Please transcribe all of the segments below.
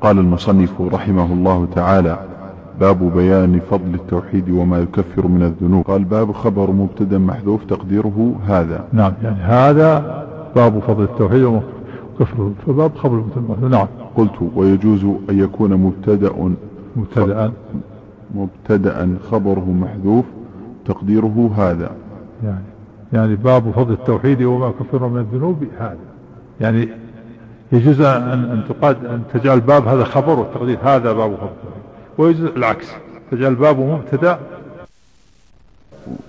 قال المصنف رحمه الله تعالى باب بيان فضل التوحيد وما يكفر من الذنوب. قال باب خبر مبتدأ محذوف تقديره هذا. نعم يعني هذا باب فضل التوحيد وما يكفره فباب خبر مبتدأ محذوف نعم. قلت ويجوز أن يكون مبتدأ مبتدأ. مبتدأ خبره محذوف تقديره هذا. يعني يعني باب فضل التوحيد وما يكفره من الذنوب هذا. يعني يجوز أن أن تقاد أن تجعل باب هذا خبر والتقدير هذا باب التوحيد ويجوز العكس. تجعل باب مبتدأ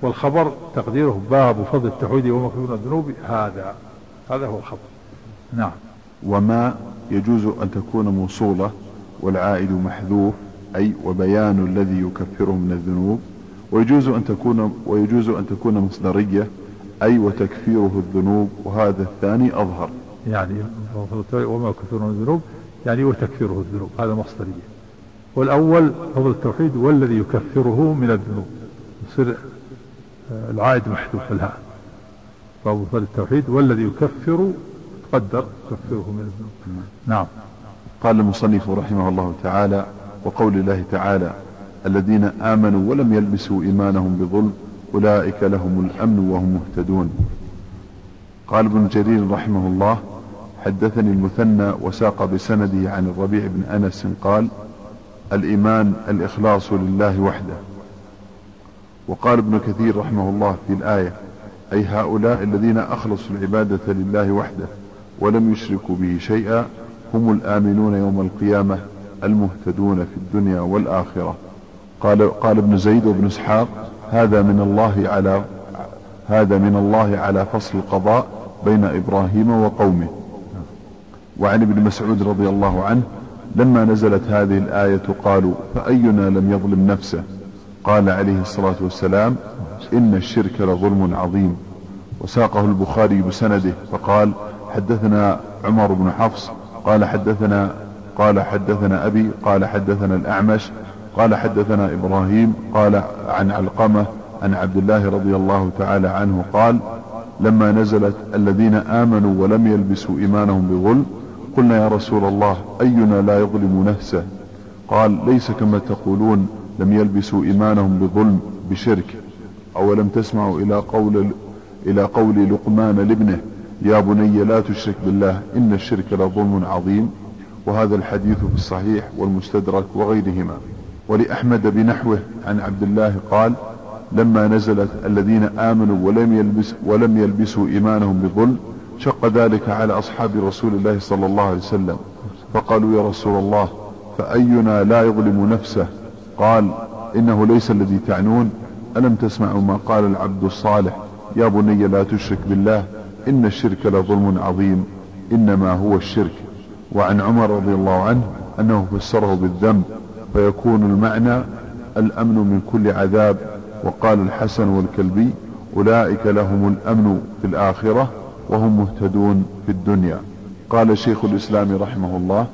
والخبر تقديره باب فضل التوحيد من الذنوب. هذا هذا هو الخبر. نعم. وما يجوز أن تكون موصولة والعائد محذوف أي وبيان الذي يكفره من الذنوب. ويجوز أن تكون ويجوز أن تكون مصدرية أي وتكفيره الذنوب. وهذا الثاني أظهر. يعني وما يكفر من الذنوب يعني وتكفيره الذنوب هذا مصدرية. والأول فضل التوحيد والذي يكفره من الذنوب. يصير آه، العائد محذوف الهاء. فضل التوحيد والذي يكفر تقدر يكفره من الذنوب. نعم. قال المصنف رحمه الله تعالى وقول الله تعالى الذين آمنوا ولم يلبسوا إيمانهم بظلم أولئك لهم الأمن وهم مهتدون. قال ابن جرير رحمه الله حدثني المثنى وساق بسنده عن الربيع بن أنس قال الإيمان الإخلاص لله وحده. وقال ابن كثير رحمه الله في الآية أي هؤلاء الذين أخلصوا العبادة لله وحده ولم يشركوا به شيئا هم الآمنون يوم القيامة المهتدون في الدنيا والآخرة. قال قال ابن زيد وابن إسحاق هذا من الله على هذا من الله على فصل القضاء بين إبراهيم وقومه. وعن ابن مسعود رضي الله عنه لما نزلت هذه الآية قالوا فأينا لم يظلم نفسه؟ قال عليه الصلاة والسلام إن الشرك لظلم عظيم. وساقه البخاري بسنده فقال حدثنا عمر بن حفص قال حدثنا قال حدثنا أبي قال حدثنا الأعمش قال حدثنا إبراهيم قال عن علقمة عن عبد الله رضي الله تعالى عنه قال لما نزلت الذين آمنوا ولم يلبسوا إيمانهم بظلم قلنا يا رسول الله أينا لا يظلم نفسه؟ قال ليس كما تقولون لم يلبسوا إيمانهم بظلم بشرك. أولم تسمعوا إلى قول إلى قول لقمان لابنه يا بني لا تشرك بالله إن الشرك لظلم عظيم. وهذا الحديث في الصحيح والمستدرك وغيرهما. ولأحمد بنحوه عن عبد الله قال لما نزلت الذين آمنوا ولم يلبس ولم يلبسوا إيمانهم بظلم شق ذلك على أصحاب رسول الله صلى الله عليه وسلم فقالوا يا رسول الله فأينا لا يظلم نفسه؟ قال إنه ليس الذي تعنون ألم تسمعوا ما قال العبد الصالح؟ يا بني لا تشرك بالله إن الشرك لظلم عظيم إنما هو الشرك. وعن عمر رضي الله عنه أنه فسره بالذنب فيكون المعنى الأمن من كل عذاب. وقال الحسن والكلبي أولئك لهم الأمن في الآخرة وهم مهتدون في الدنيا. قال شيخ الإسلام رحمه الله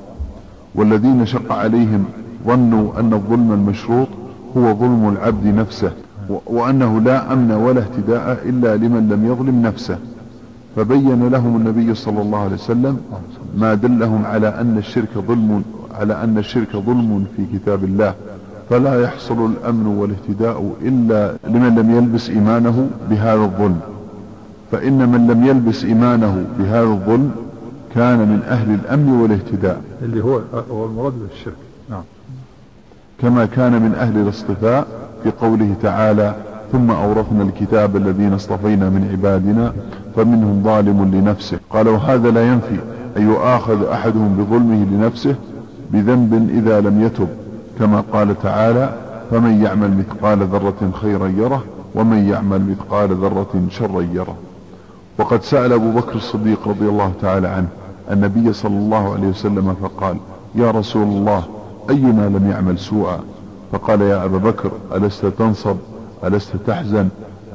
والذين شق عليهم ظنوا أن الظلم المشروط هو ظلم العبد نفسه وأنه لا أمن ولا اهتداء إلا لمن لم يظلم نفسه. فبين لهم النبي صلى الله عليه وسلم ما دلهم على أن الشرك ظلم على أن الشرك ظلم في كتاب الله. فلا يحصل الأمن والاهتداء إلا لمن لم يلبس إيمانه بهذا الظلم. فإن من لم يلبس إيمانه بهذا الظلم كان من أهل الأمن والاهتداء. اللي هو هو المراد بالشرك. نعم. كما كان من أهل الاصطفاء في قوله تعالى ثم أورثنا الكتاب الذين اصطفينا من عبادنا فمنهم ظالم لنفسه. قال وهذا لا ينفي أن يؤاخذ أحدهم بظلمه لنفسه بذنب إذا لم يتب كما قال تعالى فمن يعمل مثقال ذرة خيرا يره ومن يعمل مثقال ذرة شرا يره. وقد سأل أبو بكر الصديق رضي الله تعالى عنه النبي صلى الله عليه وسلم فقال يا رسول الله أينا لم يعمل سوءا؟ فقال يا أبا بكر ألست تنصب ألست تحزن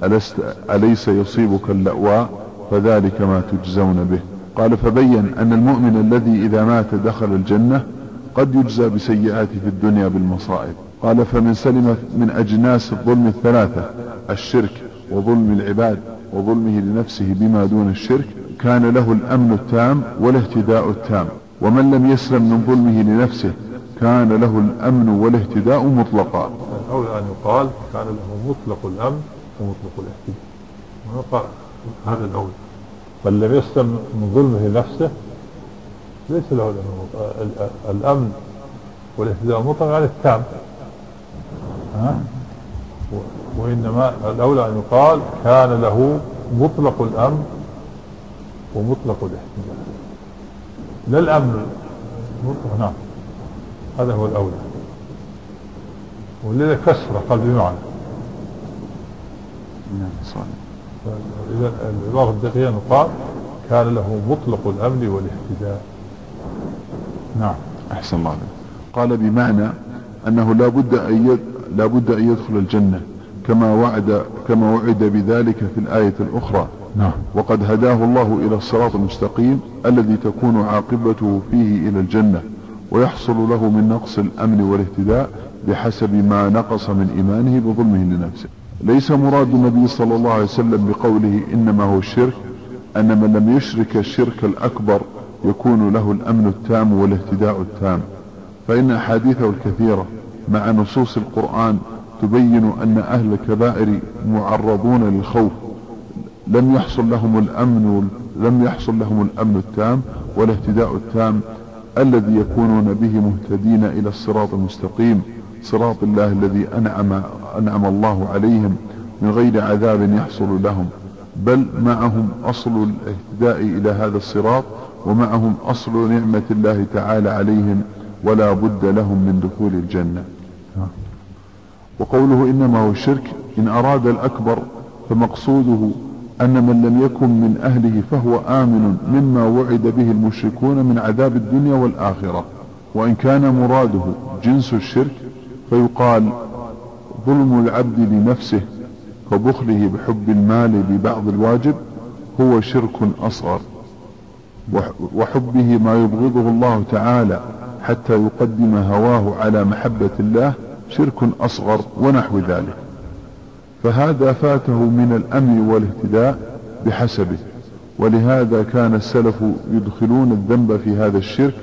ألست أليس يصيبك اللأواء فذلك ما تجزون به. قال فبين أن المؤمن الذي إذا مات دخل الجنة قد يجزى بسيئاته في الدنيا بالمصائب. قال فمن سلم من أجناس الظلم الثلاثة الشرك وظلم العباد وظلمه لنفسه بما دون الشرك كان له الأمن التام والاهتداء التام. ومن لم يسلم من ظلمه لنفسه كان له الأمن والاهتداء مطلقا. الأولى أن يقال كان له مطلق الأمن ومطلق الاهتداء. هذا الأولى من لم يسلم من ظلمه لنفسه ليس له الأمن والاهتداء المطلق على التام. ها؟ وإنما الأولى أن يقال كان له مطلق الأمن ومطلق الاهتداء لا الأمن مطلق نعم. هذا هو الأولى. ولذا كسر قال بمعنى. نعم صحيح. إذا العبارة الدقيقة يقال كان له مطلق الأمن والاهتداء نعم. أحسن الله عليك. قال بمعنى أنه لا بد أن لا بد أن يدخل الجنة. كما وعد كما وعد بذلك في الآية الأخرى. نعم. وقد هداه الله إلى الصراط المستقيم الذي تكون عاقبته فيه إلى الجنة ويحصل له من نقص الأمن والاهتداء بحسب ما نقص من إيمانه بظلمه لنفسه. ليس مراد النبي صلى الله عليه وسلم بقوله إنما هو الشرك أن من لم يشرك الشرك الأكبر يكون له الأمن التام والاهتداء التام. فإن أحاديثه الكثيرة مع نصوص القرآن تبين أن أهل الكبائر معرضون للخوف. لم يحصل لهم الأمن لم يحصل لهم الأمن التام والاهتداء التام الذي يكونون به مهتدين إلى الصراط المستقيم صراط الله الذي أنعم, أنعم الله عليهم من غير عذاب يحصل لهم. بل معهم أصل الاهتداء إلى هذا الصراط ومعهم أصل نعمة الله تعالى عليهم ولا بد لهم من دخول الجنة. وقوله إنما هو الشرك إن أراد الأكبر فمقصوده أن من لم يكن من أهله فهو آمن مما وعد به المشركون من عذاب الدنيا والآخرة. وإن كان مراده جنس الشرك فيقال ظلم العبد لنفسه كبخله بحب المال ببعض الواجب هو شرك أصغر. وحبه ما يبغضه الله تعالى حتى يقدم هواه على محبة الله شرك أصغر ونحو ذلك. فهذا فاته من الأمن والاهتداء بحسبه. ولهذا كان السلف يدخلون الذنب في هذا الشرك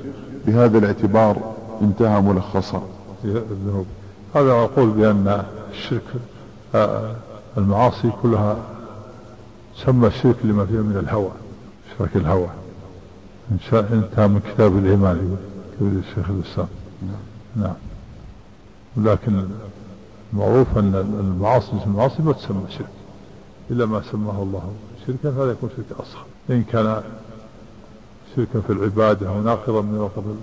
بهذا الاعتبار انتهى ملخصا. الذنوب هذا أقول بأن الشرك آه، المعاصي كلها سمى الشرك لما فيه من الهوى شرك الهوى. إن شاء انتهى من كتاب الإيمان يقول الشيخ الإسلام. نعم. لكن معروف أن المعاصي المعاصي ما تسمى شرك إلا ما سماه الله شركا فهذا يكون شرك أصغر. إن كان شركا في العبادة أو ناقضا من نواقض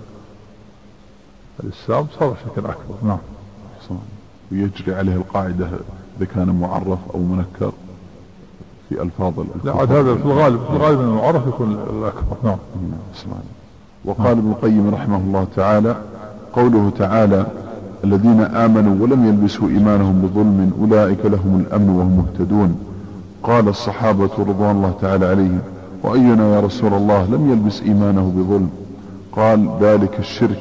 الإسلام صار شركا أكبر. نعم. ويجري عليه القاعدة إذا كان معرف أو منكر في ألفاظ لا عاد هذا في الغالب في الغالب المعرف يكون الأكبر. نعم, نعم. وقال ابن القيم رحمه الله تعالى قوله تعالى الذين آمنوا ولم يلبسوا إيمانهم بظلم أولئك لهم الأمن وهم مهتدون. قال الصحابة رضوان الله تعالى عليهم وأينا يا رسول الله لم يلبس إيمانه بظلم؟ قال ذلك الشرك.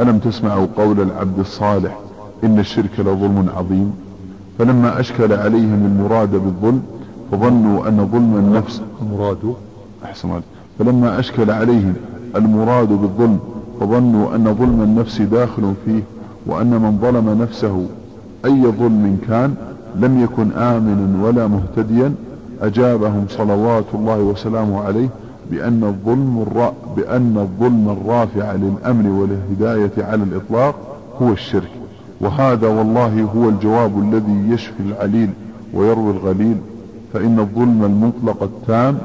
ألم تسمعوا قول العبد الصالح إن الشرك لظلم عظيم؟ فلما أشكل عليهم المراد بالظلم فظنوا أن ظلم النفس المراد؟ أحسن عليك فلما أشكل عليهم المراد بالظلم فظنوا أن ظلم النفس داخل فيه. وأن من ظلم نفسه أي ظلم كان لم يكن آمنا ولا مهتديا أجابهم صلوات الله وسلامه عليه بأن الظلم بأن الظلم الرافع للأمن والهداية على الإطلاق هو الشرك. وهذا والله هو الجواب الذي يشفي العليل ويروي الغليل. فإن الظلم المطلق التام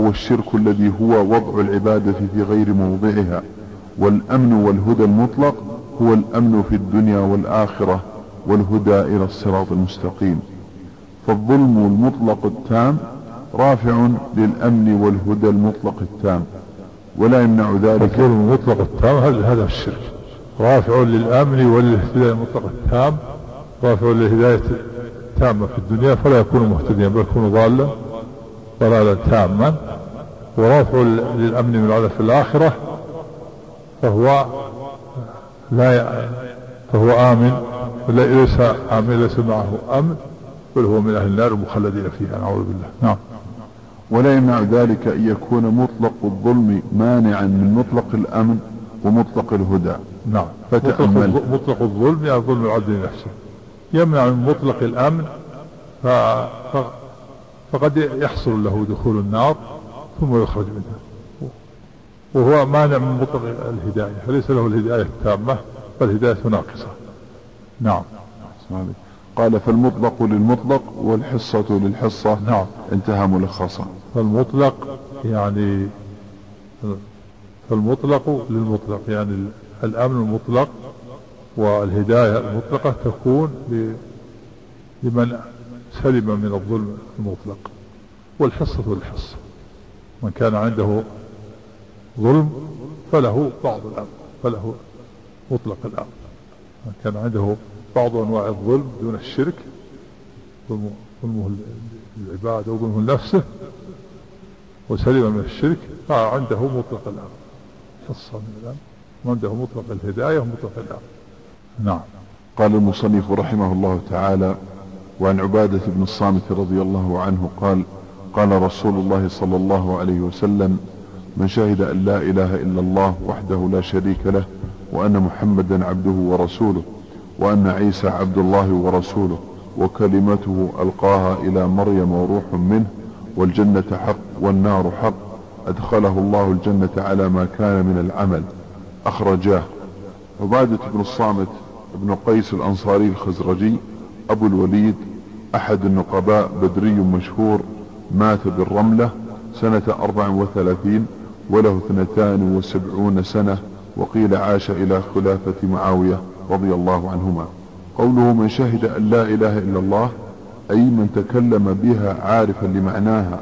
هو الشرك الذي هو وضع العبادة في غير موضعها. والأمن والهدى المطلق هو الأمن في الدنيا والآخرة والهدى إلى الصراط المستقيم. فالظلم المطلق التام رافع للأمن والهدى المطلق التام ولا يمنع ذلك. الظلم المطلق التام هذا الشرك. رافع للأمن والهدى المطلق التام رافع للهداية التامة في الدنيا فلا يكون مهتديا بل يكون ضالا ضلالا تاما. ورافع للأمن من العذاب في الآخرة فهو لا فهو آمن ليس آمن ليس معه أمن بل هو من أهل النار المخلدين فيها نعوذ بالله. نعم. ولا يمنع ذلك أن يكون مطلق الظلم مانعا من مطلق الأمن ومطلق الهدى. نعم. فتأمل. مطلق, الظلم يعني ظلم العبد لنفسه. يمنع من مطلق الأمن ف... ف... فقد يحصل له دخول النار ثم يخرج منها. وهو مانع من مطلق الهداية فليس له الهداية التامة بل هداية ناقصة. نعم. قال فالمطلق للمطلق والحصة للحصة. نعم. انتهى ملخصا. فالمطلق يعني فالمطلق للمطلق يعني الأمن المطلق والهداية المطلقة تكون لمن سلم من الظلم المطلق والحصة والحصة من كان عنده ظلم فله بعض الأمر فله مطلق الأمر. من كان عنده بعض أنواع الظلم دون الشرك ظلمه العباد أو ظلمه لنفسه وسلم من الشرك. فعنده مطلق الأمر حصة من الأمر. وعنده مطلق الهداية ومطلق الأمر. نعم. قال المصنف رحمه الله تعالى وعن عبادة بن الصامت رضي الله عنه قال قال رسول الله صلى الله عليه وسلم من شهد أن لا إله إلا الله وحده لا شريك له وأن محمدا عبده ورسوله وأن عيسى عبد الله ورسوله وكلمته ألقاها إلى مريم وروح منه والجنة حق والنار حق أدخله الله الجنة على ما كان من العمل أخرجاه. عبادة بن الصامت بن قيس الأنصاري الخزرجي أبو الوليد أحد النقباء بدري مشهور مات بالرملة سنة أربع وثلاثين وله اثنتان وسبعون سنة وقيل عاش إلى خلافة معاوية رضي الله عنهما. قوله من شهد أن لا إله إلا الله أي من تكلم بها عارفا لمعناها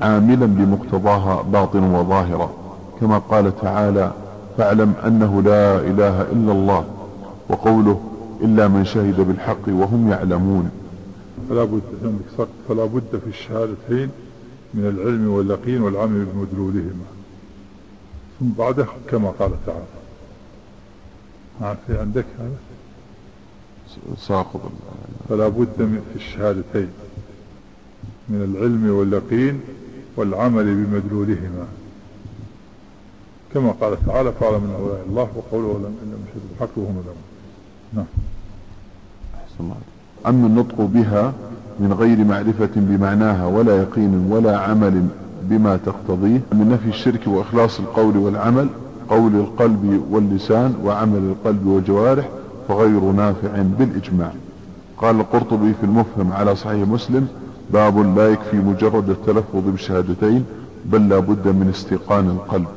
عاملا بمقتضاها باطنا وظاهرا. كما قال تعالى فاعلم أنه لا إله إلا الله وقوله إلا من شهد بالحق وهم يعلمون فلا بد فلا بد في الشهادتين من العلم واليقين والعمل بمدلولهما. ثم بعده كما قال تعالى. في عندك هذا؟ ساقط. فلا بد من في الشهادتين. من العلم واليقين والعمل بمدلولهما. كما قال تعالى فاعلم انه لا الله وقوله ولم إن يشهد بالحق وهم نعم أحسن الله أما النطق بها من غير معرفة بمعناها ولا يقين ولا عمل بما تقتضيه من نفي الشرك وإخلاص القول والعمل قول القلب واللسان وعمل القلب والجوارح فغير نافع بالإجماع. قال القرطبي في المفهم على صحيح مسلم باب لا يكفي مجرد التلفظ بالشهادتين بل لا بد من استيقان القلب.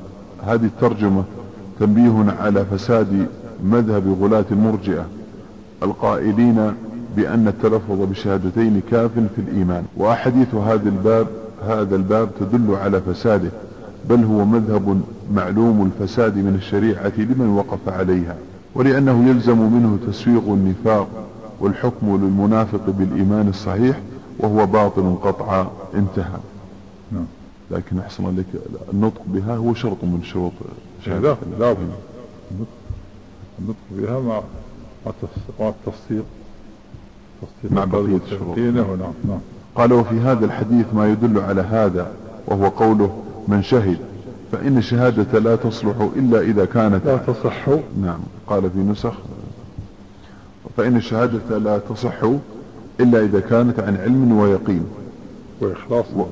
هذه الترجمة تنبيه على فساد مذهب غلاة المرجئة القائلين بأن التلفظ بالشهادتين كاف في الإيمان. وأحاديث هذا الباب هذا الباب تدل على فساده بل هو مذهب معلوم الفساد من الشريعة لمن وقف عليها ولأنه يلزم منه تسويغ النفاق والحكم للمنافق بالإيمان الصحيح وهو باطل قطعا انتهى. نعم. لكن أحسن لك النطق بها هو شرط من شروط لا لا النطق بها مع مع التصديق مع بقية الشروط. نعم نعم. قال وفي هذا الحديث ما يدل على هذا وهو قوله من شهد فإن الشهادة لا تصلح إلا إذا كانت لا تصح. نعم قال في نسخ. فإن الشهادة لا تصح إلا إذا كانت عن علم ويقين. وإخلاص و...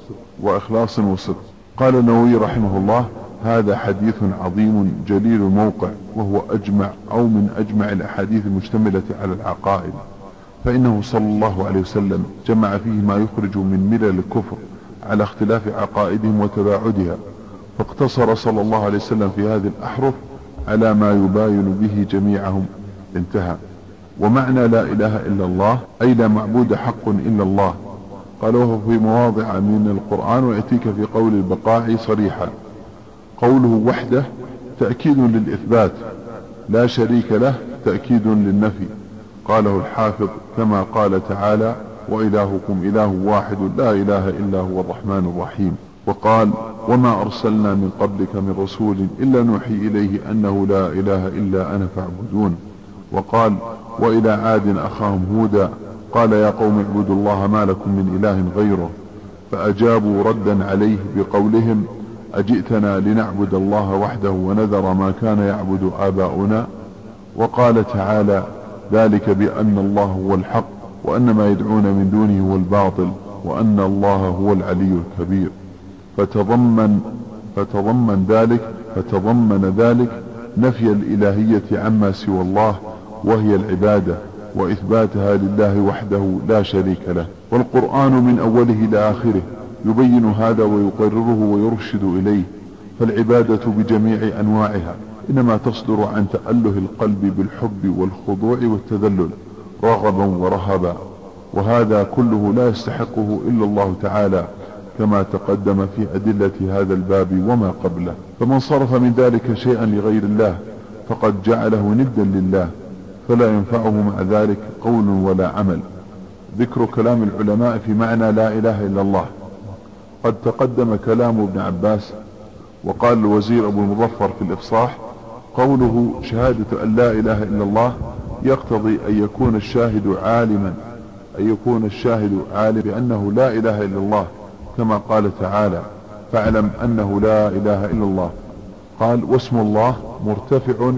وإخلاص وصدق. قال النووي رحمه الله هذا حديث عظيم جليل الموقع وهو أجمع أو من أجمع الأحاديث المشتملة على العقائد. فإنه صلى الله عليه وسلم جمع فيه ما يخرج من ملل الكفر على اختلاف عقائدهم وتباعدها فاقتصر صلى الله عليه وسلم في هذه الأحرف على ما يباين به جميعهم. انتهى. ومعنى لا إله إلا الله أي لا معبود حق إلا الله. قال وهو في مواضع من القرآن ويأتيك في قول البقاع صريحا. قوله وحده تأكيد للإثبات لا شريك له تأكيد للنفي. قاله الحافظ كما قال تعالى وإلهكم إله واحد لا إله إلا هو الرحمن الرحيم. وقال وما أرسلنا من قبلك من رسول إلا نوحي إليه أنه لا إله إلا أنا فاعبدون. وقال وإلى عاد أخاهم هودا قال يا قوم اعبدوا الله ما لكم من إله غيره. فأجابوا ردا عليه بقولهم أجئتنا لنعبد الله وحده ونذر ما كان يعبد آباؤنا؟ وقال تعالى ذلك بأن الله هو الحق وأن ما يدعون من دونه هو الباطل وأن الله هو العلي الكبير. فتضمن فتضمن ذلك فتضمن ذلك نفي الإلهية عما سوى الله وهي العبادة وإثباتها لله وحده لا شريك له. والقرآن من أوله إلى آخره يبين هذا ويقرره ويرشد إليه. فالعبادة بجميع أنواعها. إنما تصدر عن تأله القلب بالحب والخضوع والتذلل رغبا ورهبا. وهذا كله لا يستحقه إلا الله تعالى كما تقدم في أدلة هذا الباب وما قبله. فمن صرف من ذلك شيئا لغير الله فقد جعله ندا لله. فلا ينفعه مع ذلك قول ولا عمل. ذكر كلام العلماء في معنى لا إله إلا الله. قد تقدم كلام ابن عباس وقال الوزير أبو المظفر في الإفصاح قوله شهادة أن لا إله إلا الله يقتضي أن يكون الشاهد عالما أن يكون الشاهد عالم بأنه لا إله إلا الله كما قال تعالى فاعلم أنه لا إله إلا الله قال واسم الله مرتفع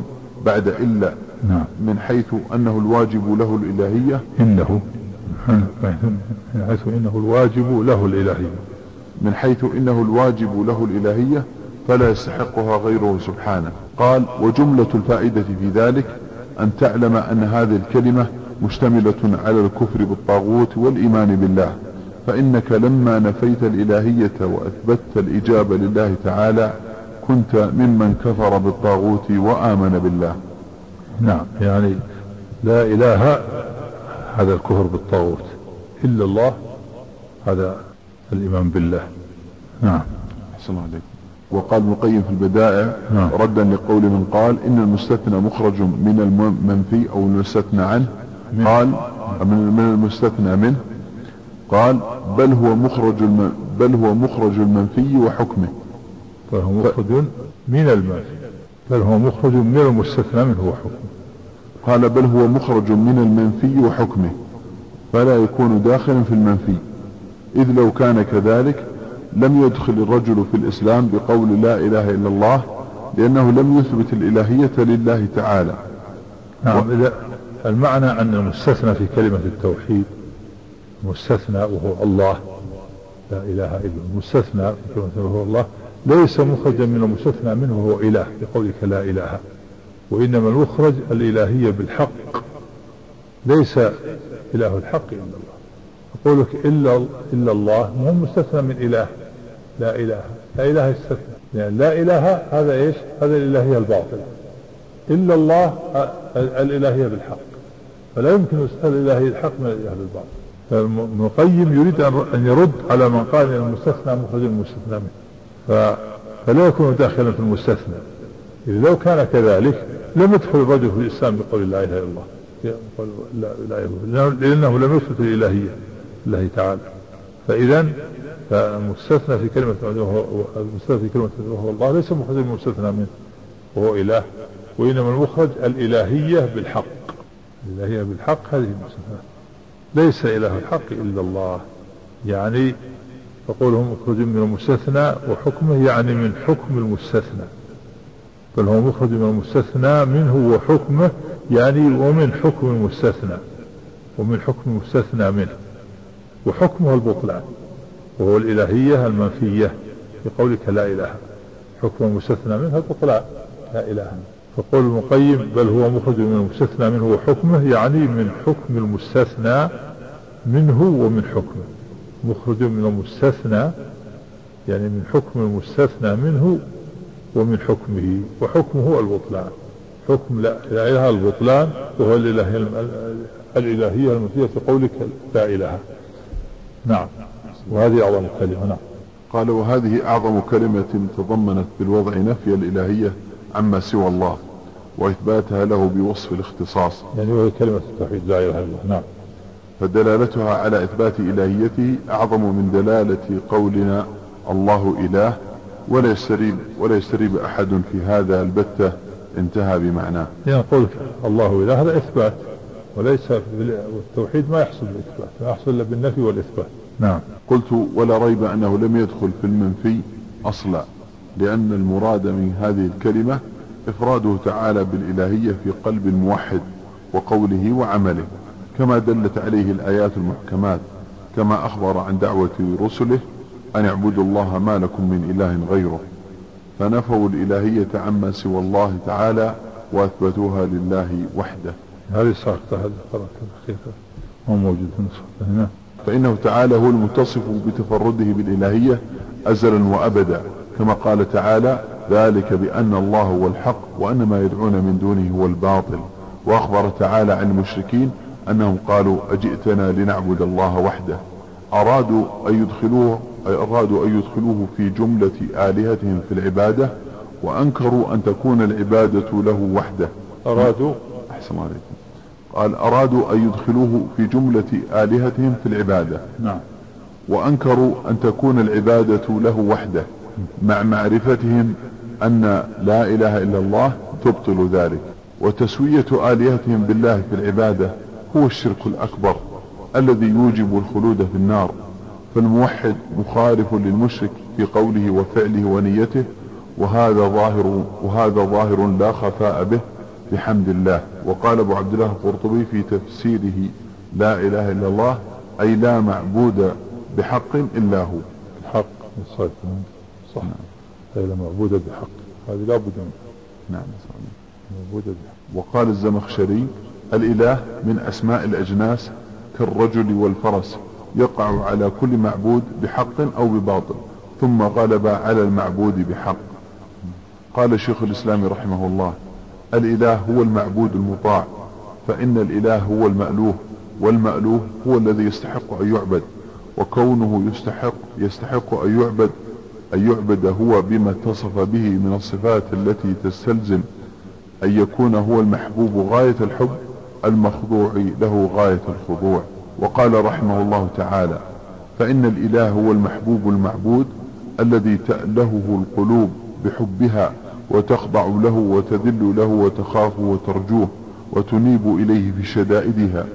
بعد إلا نعم. من حيث أنه الواجب له الإلهية إنه من حيث إنه الواجب له الإلهية. من حيث إنه الواجب له الإلهية فلا يستحقها غيره سبحانه. قال وجملة الفائدة في ذلك أن تعلم أن هذه الكلمة مشتملة على الكفر بالطاغوت والإيمان بالله فإنك لما نفيت الإلهية وأثبتت الإجابة لله تعالى كنت ممن كفر بالطاغوت وآمن بالله. نعم يعني لا إله هذا الكفر بالطاغوت إلا الله هذا الإيمان بالله. نعم. أحسن عليكم وقال ابن القيم في البدائع نعم. ردا لقول من قال إن المستثنى مخرج من المنفي أو المستثنى عنه. من. قال من المستثنى منه. قال بل هو مخرج بل هو مخرج المنفي وحكمه. فهو مخرج من المنفي. بل هو مخرج من المستثنى منه وحكمه. قال بل هو مخرج من المنفي وحكمه. فلا يكون داخلا في المنفي. إذ لو كان كذلك لم يدخل الرجل في الإسلام بقول لا إله إلا الله لأنه لم يثبت الإلهية لله تعالى. نعم و... المعنى أن المستثنى في كلمة التوحيد مستثنى وهو الله لا إله إلا المستثنى في كلمة وهو الله ليس مخرجا من المستثنى منه وهو إله بقولك لا إله. وإنما المخرج الإلهية بالحق. ليس إله الحق إلا الله. قولك إلا إلا الله مو مستثنى من إله. لا إله. لا إله استثنى يعني لا إله هذا إيش؟ هذا الإلهية الباطلة. إلا الله الإلهية بالحق. فلا يمكن الإلهية الحق من الإله بالباطل فابن القيم يريد أن يرد على من قال أن المستثنى مخرج المستثنى منه. فلا يكون داخلا في المستثنى. إذا لو كان كذلك لم يدخل الرجل في الإسلام بقول لا إله إلا الله. لا إله إلا الله. لأنه لم يثبت الإلهية. الله تعالى. فإذا فالمستثنى في كلمة المستثنى في كلمة وهو الله ليس مخرج المستثنى منه وهو إله وإنما المخرج الإلهية بالحق. الإلهية بالحق هذه المستثنى. ليس إله الحق إلا الله. يعني فقولهم مخرج من المستثنى وحكمه يعني من حكم المستثنى. بل هو مخرج من المستثنى منه وحكمه يعني ومن حكم المستثنى. ومن حكم المستثنى منه. وحكمه البطلان. وهو الإلهية المنفية بقولك لا إله. حكم المستثنى منها البطلان لا إله. فقول المقيم بل هو مخرج من المستثنى منه وحكمه يعني من حكم المستثنى منه ومن حكمه. مخرج من المستثنى يعني من حكم المستثنى منه ومن حكمه. وحكمه البطلان. حكم لا إله البطلان وهو الإلهية الإلهية المنفية في قولك لا إله. نعم. وهذه أعظم كلمة نعم. قال وهذه أعظم كلمة تضمنت بالوضع نفي الإلهية عما سوى الله وإثباتها له بوصف الاختصاص. يعني وهي كلمة التوحيد لا إله إلا الله نعم. فدلالتها على إثبات إلهيته أعظم من دلالة قولنا الله إله ولا يستريب ولا يستريب أحد في هذا البتة انتهى بمعناه. يعني قول الله إله هذا إثبات وليس التوحيد ما يحصل بالإثبات ما يحصل إلا بالنفي والإثبات. نعم. قلت ولا ريب أنه لم يدخل في المنفي أصلا لأن المراد من هذه الكلمة إفراده تعالى بالإلهية في قلب الموحد وقوله وعمله كما دلت عليه الآيات المحكمات كما أخبر عن دعوة رسله أن اعبدوا الله ما لكم من إله غيره فنفوا الإلهية عما سوى الله تعالى وأثبتوها لله وحده. هذه ساقطة هذا قرأت الأخيرة هو موجود هنا. فإنه تعالى هو المتصف بتفرده بالإلهية أزلا وأبدا كما قال تعالى ذلك بأن الله هو الحق وأن ما يدعون من دونه هو الباطل. وأخبر تعالى عن المشركين أنهم قالوا أجئتنا لنعبد الله وحده. أرادوا أن يدخلوه أرادوا أن يدخلوه في جملة آلهتهم في العبادة وأنكروا أن تكون العبادة له وحده. أرادوا؟ أحسن عليكم. قال أرادوا أن يدخلوه في جملة آلهتهم في العبادة. نعم. وأنكروا أن تكون العبادة له وحده مع معرفتهم أن لا إله إلا الله تبطل ذلك. وتسوية آلهتهم بالله في العبادة هو الشرك الأكبر الذي يوجب الخلود في النار. فالموحد مخالف للمشرك في قوله وفعله ونيته وهذا ظاهر وهذا ظاهر لا خفاء به. بحمد الله. وقال أبو عبد الله القرطبي في تفسيره لا إله إلا الله أي لا معبود بحق إلا هو. الحق. صحيح صح. أي لا معبود بحق. هذه لا بد منها. نعم معبود بحق. وقال الزمخشري الإله من أسماء الأجناس كالرجل والفرس يقع على كل معبود بحق أو بباطل ثم غلب على المعبود بحق. قال شيخ الإسلام رحمه الله الإله هو المعبود المطاع فإن الإله هو المألوه والمألوه هو الذي يستحق أن يعبد وكونه يستحق يستحق أن يعبد أن يعبد هو بما اتصف به من الصفات التي تستلزم أن يكون هو المحبوب غاية الحب المخضوع له غاية الخضوع. وقال رحمه الله تعالى فإن الإله هو المحبوب المعبود الذي تألهه القلوب بحبها وتخضع له وتذل له وتخاف وترجوه وتنيب إليه في شدائدها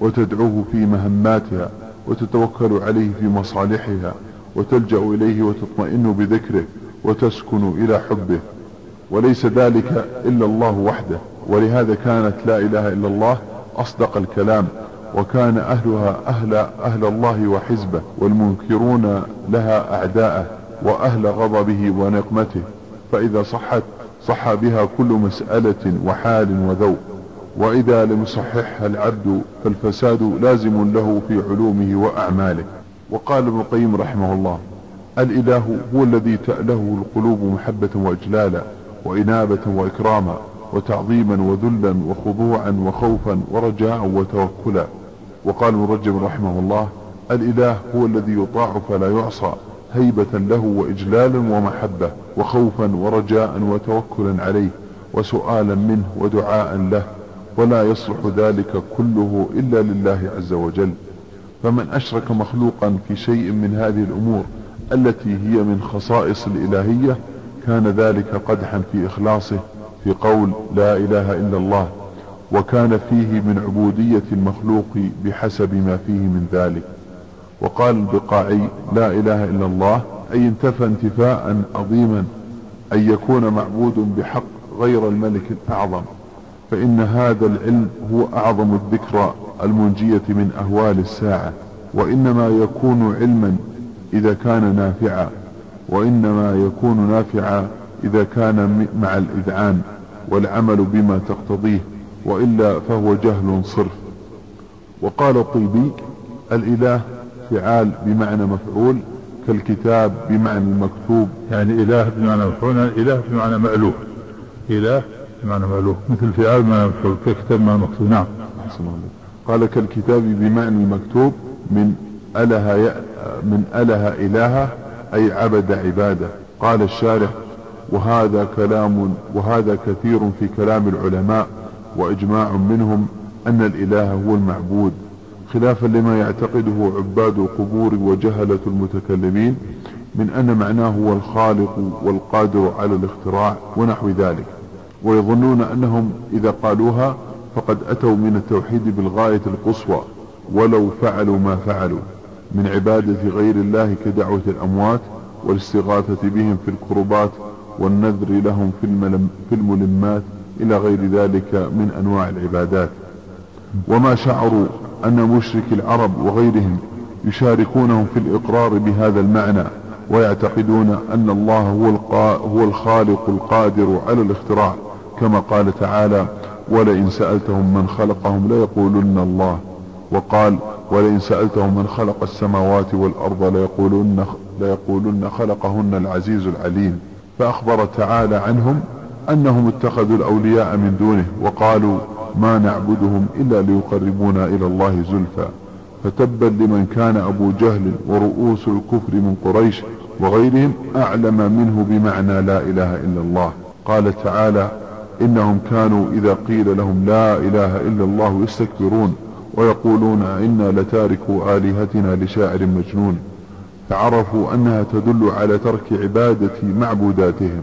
وتدعوه في مهماتها وتتوكل عليه في مصالحها وتلجأ إليه وتطمئن بذكره وتسكن إلى حبه. وليس ذلك إلا الله وحده. ولهذا كانت لا إله إلا الله أصدق الكلام. وكان أهلها أهل, أهل الله وحزبه والمنكرون لها أعداءه وأهل غضبه ونقمته. فإذا صحت صح بها كل مسألة وحال وذوق. وإذا لم يصححها العبد فالفساد لازم له في علومه وأعماله. وقال ابن القيم رحمه الله الإله هو الذي تأله القلوب محبة وإجلالا وإنابة وإكراما وتعظيما وذلا وخضوعا وخوفا ورجاء وتوكلا. وقال ابن رجب رحمه الله الإله هو الذي يطاع فلا يعصى هيبة له وإجلالا ومحبة وخوفا ورجاء وتوكلا عليه وسؤالا منه ودعاء له ولا يصلح ذلك كله إلا لله عز وجل. فمن أشرك مخلوقا في شيء من هذه الأمور التي هي من خصائص الإلهية كان ذلك قدحا في إخلاصه في قول لا إله إلا الله وكان فيه من عبودية المخلوق بحسب ما فيه من ذلك. وقال البقاعي لا إله إلا الله أي انتفى انتفاء عظيما أن يكون معبود بحق غير الملك الأعظم فإن هذا العلم هو أعظم الذكرى المنجية من أهوال الساعة وإنما يكون علما إذا كان نافعا وإنما يكون نافعا إذا كان مع الإذعان والعمل بما تقتضيه وإلا فهو جهل صرف. وقال الطيبي الإله فعال بمعنى مفعول كالكتاب بمعنى المكتوب يعني إله بمعنى مفعول يعني إله بمعنى مألوه إله بمعنى مألوه مثل فعال بمعنى مفعول كالكتاب بمعنى مكتوب؟ نعم. قال كالكتاب بمعنى المكتوب من أله من أله إلها أي عبد عباده. قال الشارح وهذا كلام وهذا كثير في كلام العلماء وإجماع منهم أن الإله هو المعبود. خلافا لما يعتقده عباد القبور وجهلة المتكلمين من أن معناه هو الخالق والقادر على الاختراع ونحو ذلك. ويظنون أنهم إذا قالوها فقد أتوا من التوحيد بالغاية القصوى ولو فعلوا ما فعلوا من عبادة غير الله كدعوة الأموات والاستغاثة بهم في الكربات والنذر لهم في, الملمات إلى غير ذلك من أنواع العبادات. وما شعروا أن مشرك العرب وغيرهم يشاركونهم في الإقرار بهذا المعنى ويعتقدون أن الله هو, هو الخالق القادر على الاختراع كما قال تعالى ولئن سألتهم من خلقهم ليقولن الله وقال ولئن سألتهم من خلق السماوات والأرض ليقولن, ليقولن خلقهن العزيز العليم فأخبر تعالى عنهم أنهم اتخذوا الأولياء من دونه وقالوا ما نعبدهم إلا ليقربونا إلى الله زلفى. فتبا لمن كان أبو جهل ورؤوس الكفر من قريش وغيرهم أعلم منه بمعنى لا إله إلا الله. قال تعالى إنهم كانوا إذا قيل لهم لا إله إلا الله يستكبرون ويقولون إنا لتاركوا آلهتنا لشاعر مجنون. فعرفوا أنها تدل على ترك عبادة معبوداتهم.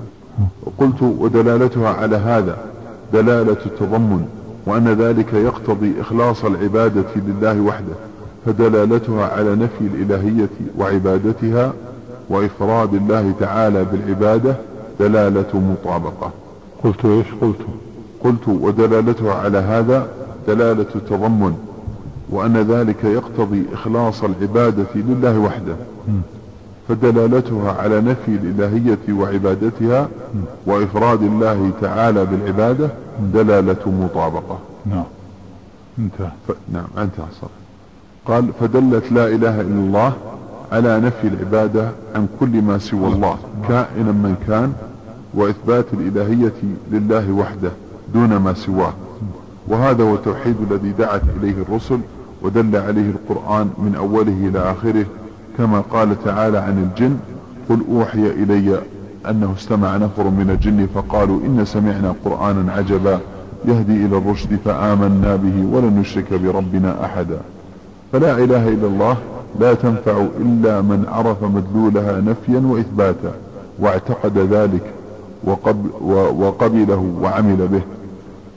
وقلت ودلالتها على هذا دلالة التضمن. وأن ذلك يقتضي إخلاص العبادة لله وحده فدلالتها على نفي الإلهية وعبادتها وإفراد الله تعالى بالعبادة دلالة مطابقة. قلت إيش؟ قلت. قلت ودلالتها على هذا دلالة التضمن وأن ذلك يقتضي إخلاص العبادة لله وحده فدلالتها على نفي الإلهية وعبادتها وإفراد الله تعالى بالعبادة دلالة مطابقة. نعم. انتهى. ف... نعم انتهى صح قال فدلت لا إله إلا الله على نفي العبادة عن كل ما سوى الله كائنا من كان وإثبات الإلهية لله وحده دون ما سواه. وهذا هو التوحيد الذي دعت إليه الرسل ودل عليه القرآن من أوله إلى آخره كما قال تعالى عن الجن قل أوحي إلي أنه استمع نفر من الجن فقالوا إن سمعنا قرآنا عجبا يهدي إلى الرشد فآمنا به ولن نشرك بربنا أحدا. فلا إله إلا الله لا تنفع إلا من عرف مدلولها نفيا وإثباتا واعتقد ذلك وقبل وقبله وعمل به.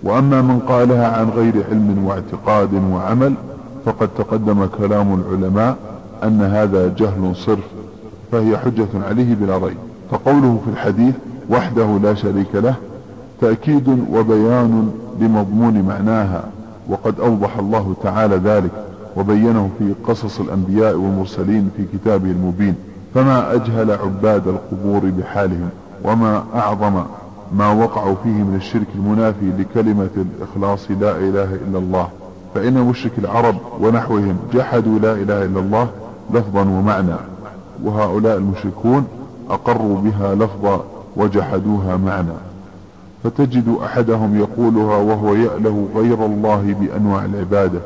وأما من قالها عن غير علم واعتقاد وعمل فقد تقدم كلام العلماء أن هذا جهل صرف فهي حجة عليه بلا ريب. فقوله في الحديث وحده لا شريك له تأكيد وبيان لمضمون معناها وقد أوضح الله تعالى ذلك وبينه في قصص الأنبياء والمرسلين في كتابه المبين. فما أجهل عباد القبور بحالهم وما أعظم ما وقعوا فيه من الشرك المنافي لكلمة الإخلاص لا إله إلا الله. فإن مشرك العرب ونحوهم جحدوا لا إله إلا الله لفظا ومعنى. وهؤلاء المشركون أقروا بها لفظا وجحدوها معنى. فتجد أحدهم يقولها وهو يأله غير الله بأنواع العبادة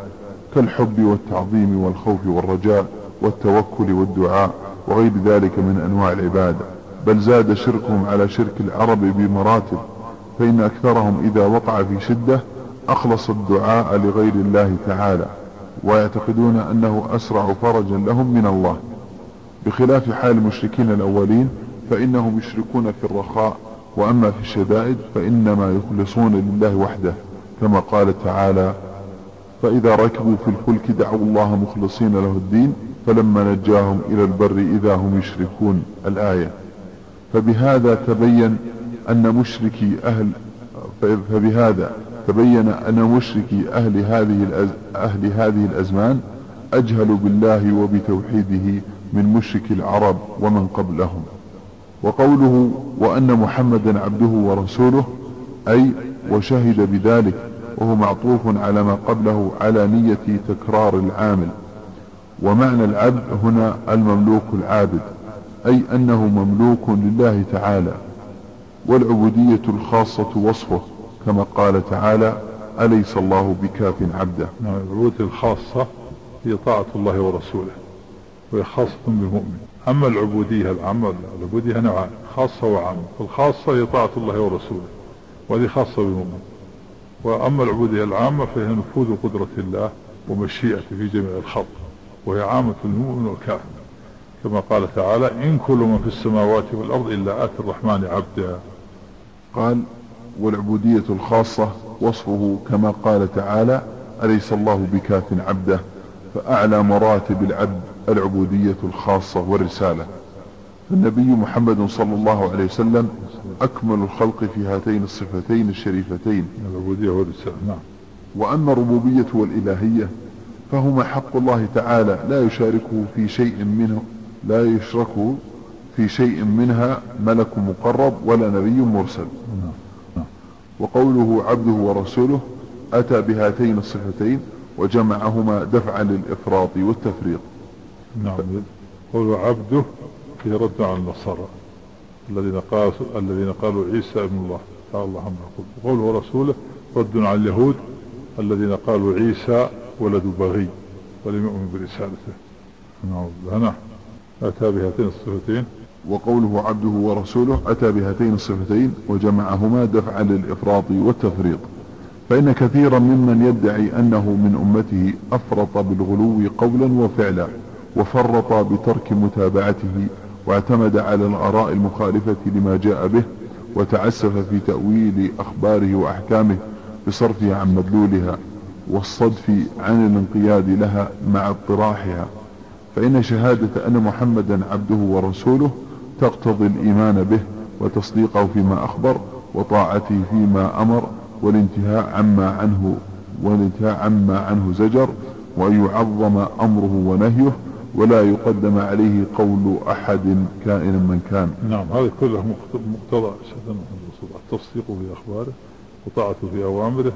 كالحب والتعظيم والخوف والرجاء والتوكل والدعاء وغير ذلك من أنواع العبادة. بل زاد شركهم على شرك العرب بمراتب فإن أكثرهم إذا وقع في شدة أخلص الدعاء لغير الله تعالى ويعتقدون أنه أسرع فرجا لهم من الله. بخلاف حال المشركين الأولين فإنهم يشركون في الرخاء وأما في الشدائد فإنما يخلصون لله وحده كما قال تعالى فإذا ركبوا في الفلك دعوا الله مخلصين له الدين فلما نجاهم إلى البر إذا هم يشركون الآية فبهذا تبين أن مشركي أهل فبهذا تبين أن مشركي أهل هذه. أهل هذه الأزمان أجهل بالله وبتوحيده من مشرك العرب ومن قبلهم. وقوله وأن محمدا عبده ورسوله أي وشهد بذلك وهو معطوف على ما قبله على نية تكرار العامل. ومعنى العبد هنا المملوك العابد أي أنه مملوك لله تعالى. والعبودية الخاصة وصفه كما قال تعالى أليس الله بكاف عبده؟ نعم العبودية الخاصة هي طاعة الله ورسوله. وهي خاصة بالمؤمن. أما العبودية العامة العبودية نوعان خاصة وعامة. فالخاصة هي طاعة الله ورسوله وهذه خاصة بالمؤمن. وأما العبودية العامة فهي نفوذ قدرة الله ومشيئته في جميع الخلق وهي عامة المؤمن والكافر. كما قال تعالى إن كل من في السماوات والأرض إلا آتي الرحمن عبدا. قال والعبودية الخاصة وصفه كما قال تعالى أليس الله بكاف عبده؟ فأعلى مراتب العبد العبودية الخاصة والرسالة. فالنبي محمد صلى الله عليه وسلم أكمل الخلق في هاتين الصفتين الشريفتين. العبودية والرسالة نعم. وأما الربوبية والإلهية فهما حق الله تعالى لا يشاركه في شيء منه لا يشركه في شيء منها ملك مقرب ولا نبي مرسل. وقوله عبده ورسوله أتى بهاتين الصفتين وجمعهما دفعا للإفراط والتفريط نعم. قوله عبده في رد على النصارى الذين قالوا الذين قالوا عيسى ابن الله. تعالى الله عما يقول. وقوله رسوله رد على اليهود الذين قالوا عيسى ولد بغي ولم يؤمن برسالته. بالله نعم أتى بهاتين الصفتين. وقوله عبده ورسوله أتى بهاتين الصفتين وجمعهما دفعا للإفراط والتفريط فإن كثيرا ممن يدعي أنه من أمته أفرط بالغلو قولا وفعلا وفرط بترك متابعته واعتمد على الآراء المخالفة لما جاء به وتعسف في تأويل أخباره وأحكامه بصرفها عن مدلولها والصدف عن الانقياد لها مع اطراحها. فإن شهادة أن محمدا عبده ورسوله تقتضي الإيمان به وتصديقه فيما أخبر وطاعته فيما أمر والانتهاء عما عنه والانتهاء عما عنه زجر وأن يعظم أمره ونهيه ولا يقدم عليه قول أحد كائنا من كان. نعم هذا كله مقتضى التصديق في أخباره وطاعته في أوامره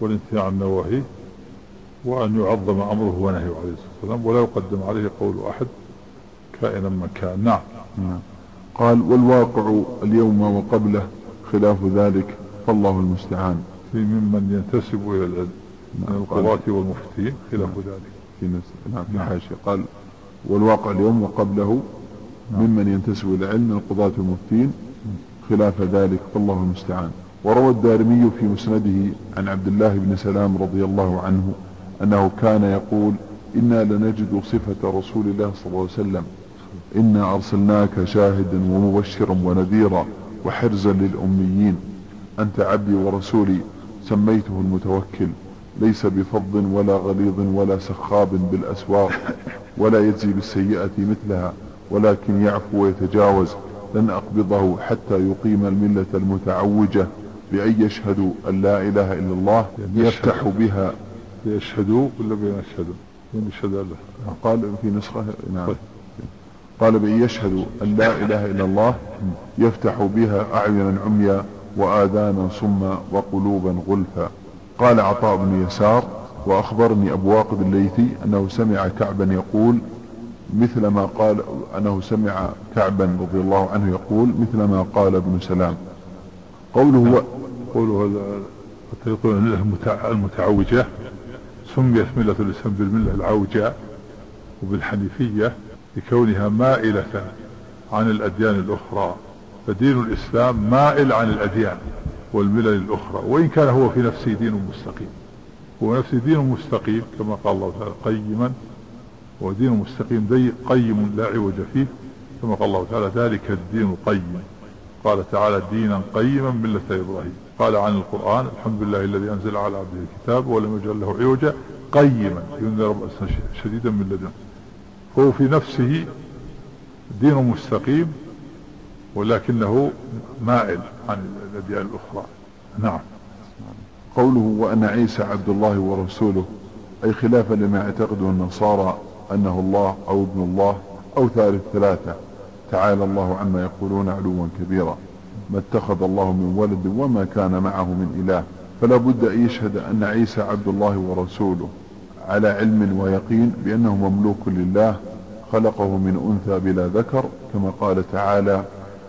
والانتهاء عن نواهيه وأن يعظم أمره ونهيه عليه الصلاة والسلام ولا يقدم عليه قول أحد كائنا من كان. نعم. نعم. قال والواقع اليوم وقبله خلاف ذلك. فالله المستعان. في ممن ينتسب إلى العلم من القضاة والمفتين خلاف نعم. ذلك. في نعم. في نعم. حاشية قال والواقع اليوم وقبله نعم. ممن ينتسب إلى العلم من القضاة والمفتين خلاف ذلك فالله المستعان. وروى الدارمي في مسنده عن عبد الله بن سلام رضي الله عنه أنه كان يقول إنا لنجد صفة رسول الله صلى الله عليه وسلم. إنا أرسلناك شاهدا ومبشرا ونذيرا وحرزا للأميين. أنت عبدي ورسولي سميته المتوكل. ليس بفض ولا غليظ ولا سخاب بالأسواق ولا يجزي بالسيئة مثلها ولكن يعفو ويتجاوز. لن أقبضه حتى يقيم الملة المتعوجة بأن يشهدوا أن لا إله إلا الله يفتح بها. يشهدوا ولا بأن يشهدوا يشهد قال في نسخة نعم. طيب. قال بأن يشهدوا أن لا إله إلا الله يفتح بها أعينا عميا وآذانا صما وقلوبا غلفا. قال عطاء بن يسار وأخبرني أبو واقد الليثي أنه سمع كعبا يقول مثل ما قال أنه سمع كعبا رضي الله عنه يقول مثل ما قال ابن سلام. قوله قوله المتعوجة سميت ملة الإسلام بالملة العوجاء وبالحنيفية لكونها مائلة عن الأديان الأخرى. فدين الإسلام مائل عن الأديان والملل الأخرى وإن كان هو في نفسه دين مستقيم. هو نفسه دين مستقيم كما قال الله تعالى قيما ودين مستقيم ضيق قيم لا عوج فيه كما قال الله تعالى ذلك الدين القيم قال تعالى دينا قيما ملة إبراهيم. قال عن القرآن الحمد لله الذي أنزل على عبده الكتاب ولم يجعل له عوجا قيما ينذر بأسا شديدا من لدنه. هو في نفسه دين مستقيم ولكنه مائل عن الأديان الأخرى. نعم. قوله وأن عيسى عبد الله ورسوله أي خلافا لما يعتقده النصارى أنه الله أو ابن الله أو ثالث ثلاثة تعالى الله عما يقولون علوا كبيرا. ما اتخذ الله من ولد وما كان معه من إله. فلا بد أن يشهد أن عيسى عبد الله ورسوله على علم ويقين بأنه مملوك لله خلقه من أنثى بلا ذكر كما قال تعالى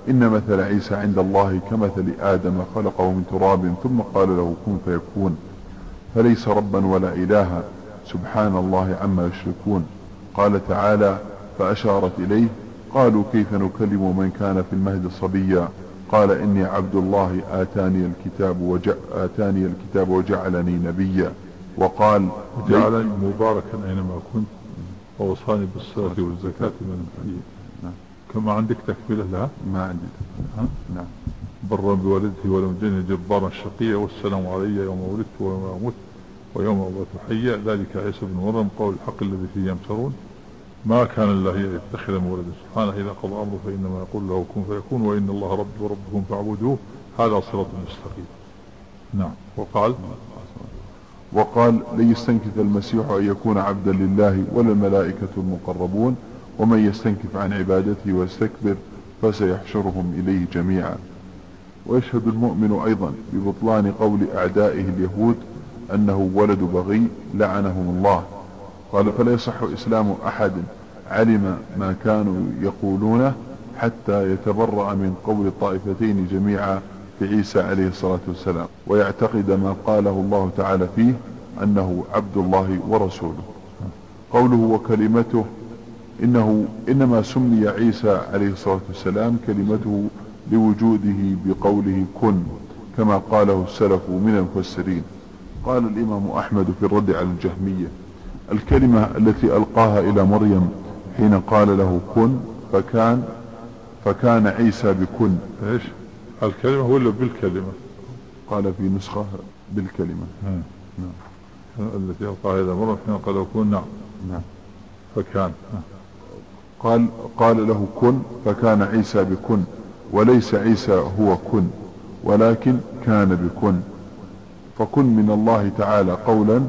إن مثل عيسى عند الله كمثل آدم خلقه من تراب ثم قال له كن فيكون فليس ربا ولا إلها سبحان الله عما يشركون. قال تعالى فأشارت إليه قالوا كيف نكلم من كان في المهد صبيا؟ قال إني عبد الله آتاني الكتاب وجع آتاني الكتاب وجعلني نبيا. وقال وجعلني مباركا أينما كنت ووصاني بالصلاة والزكاة من نعم. كما عندك تكملة لها ما عندي؟ نعم. برا بوالدته ولم يجني جبارا شقيا والسلام علي يوم ولدت ويوم أموت ويوم أبعث حيا. ذلك عيسى بن مريم قول الحق الذي فيه يمترون. ما كان الله يتخذ ولدا سبحانه إذا قضى أمره فإنما يقول له كن فيكون وإن الله ربي وربكم فاعبدوه. هذا صراط مستقيم. نعم. وقال؟ وقال لن يستنكف المسيح أن يكون عبدا لله ولا الملائكة المقربون ومن يستنكف عن عبادته ويستكبر فسيحشرهم إليه جميعا. ويشهد المؤمن أيضا ببطلان قول أعدائه اليهود أنه ولد بغي لعنهم الله. قال فلا يصح إسلام أحد علم ما كانوا يقولونه حتى يتبرأ من قول الطائفتين جميعا في عيسى عليه الصلاة والسلام. ويعتقد ما قاله الله تعالى فيه أنه عبد الله ورسوله. قوله وكلمته إنه إنما سمي عيسى عليه الصلاة والسلام كلمته لوجوده بقوله كن كما قاله السلف من المفسرين. قال الإمام أحمد في الرد على الجهمية الكلمة التي ألقاها إلى مريم حين قال له كن فكان فكان عيسى بكن. إيش؟ الكلمة ولا بالكلمة. قال في نسخة بالكلمة. نعم. التي ألقاها إلى مريم حين قال له كن نعم. نعم. فكان. قال قال له كن. فكان عيسى بكن وليس عيسى هو كن ولكن كان بكن. فكن من الله تعالى قولا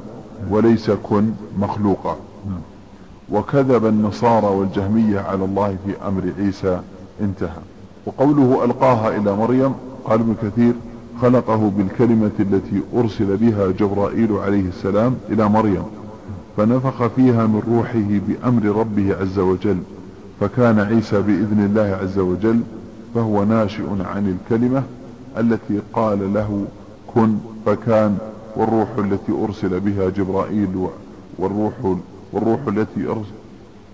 وليس كن مخلوقا. وكذب النصارى والجهمية على الله في أمر عيسى انتهى. وقوله ألقاها إلى مريم قال ابن كثير خلقه بالكلمة التي أرسل بها جبرائيل عليه السلام إلى مريم فنفخ فيها من روحه بأمر ربه عز وجل. فكان عيسى بإذن الله عز وجل فهو ناشئ عن الكلمة التي قال له كن فكان والروح التي أرسل بها جبرائيل والروح والروح التي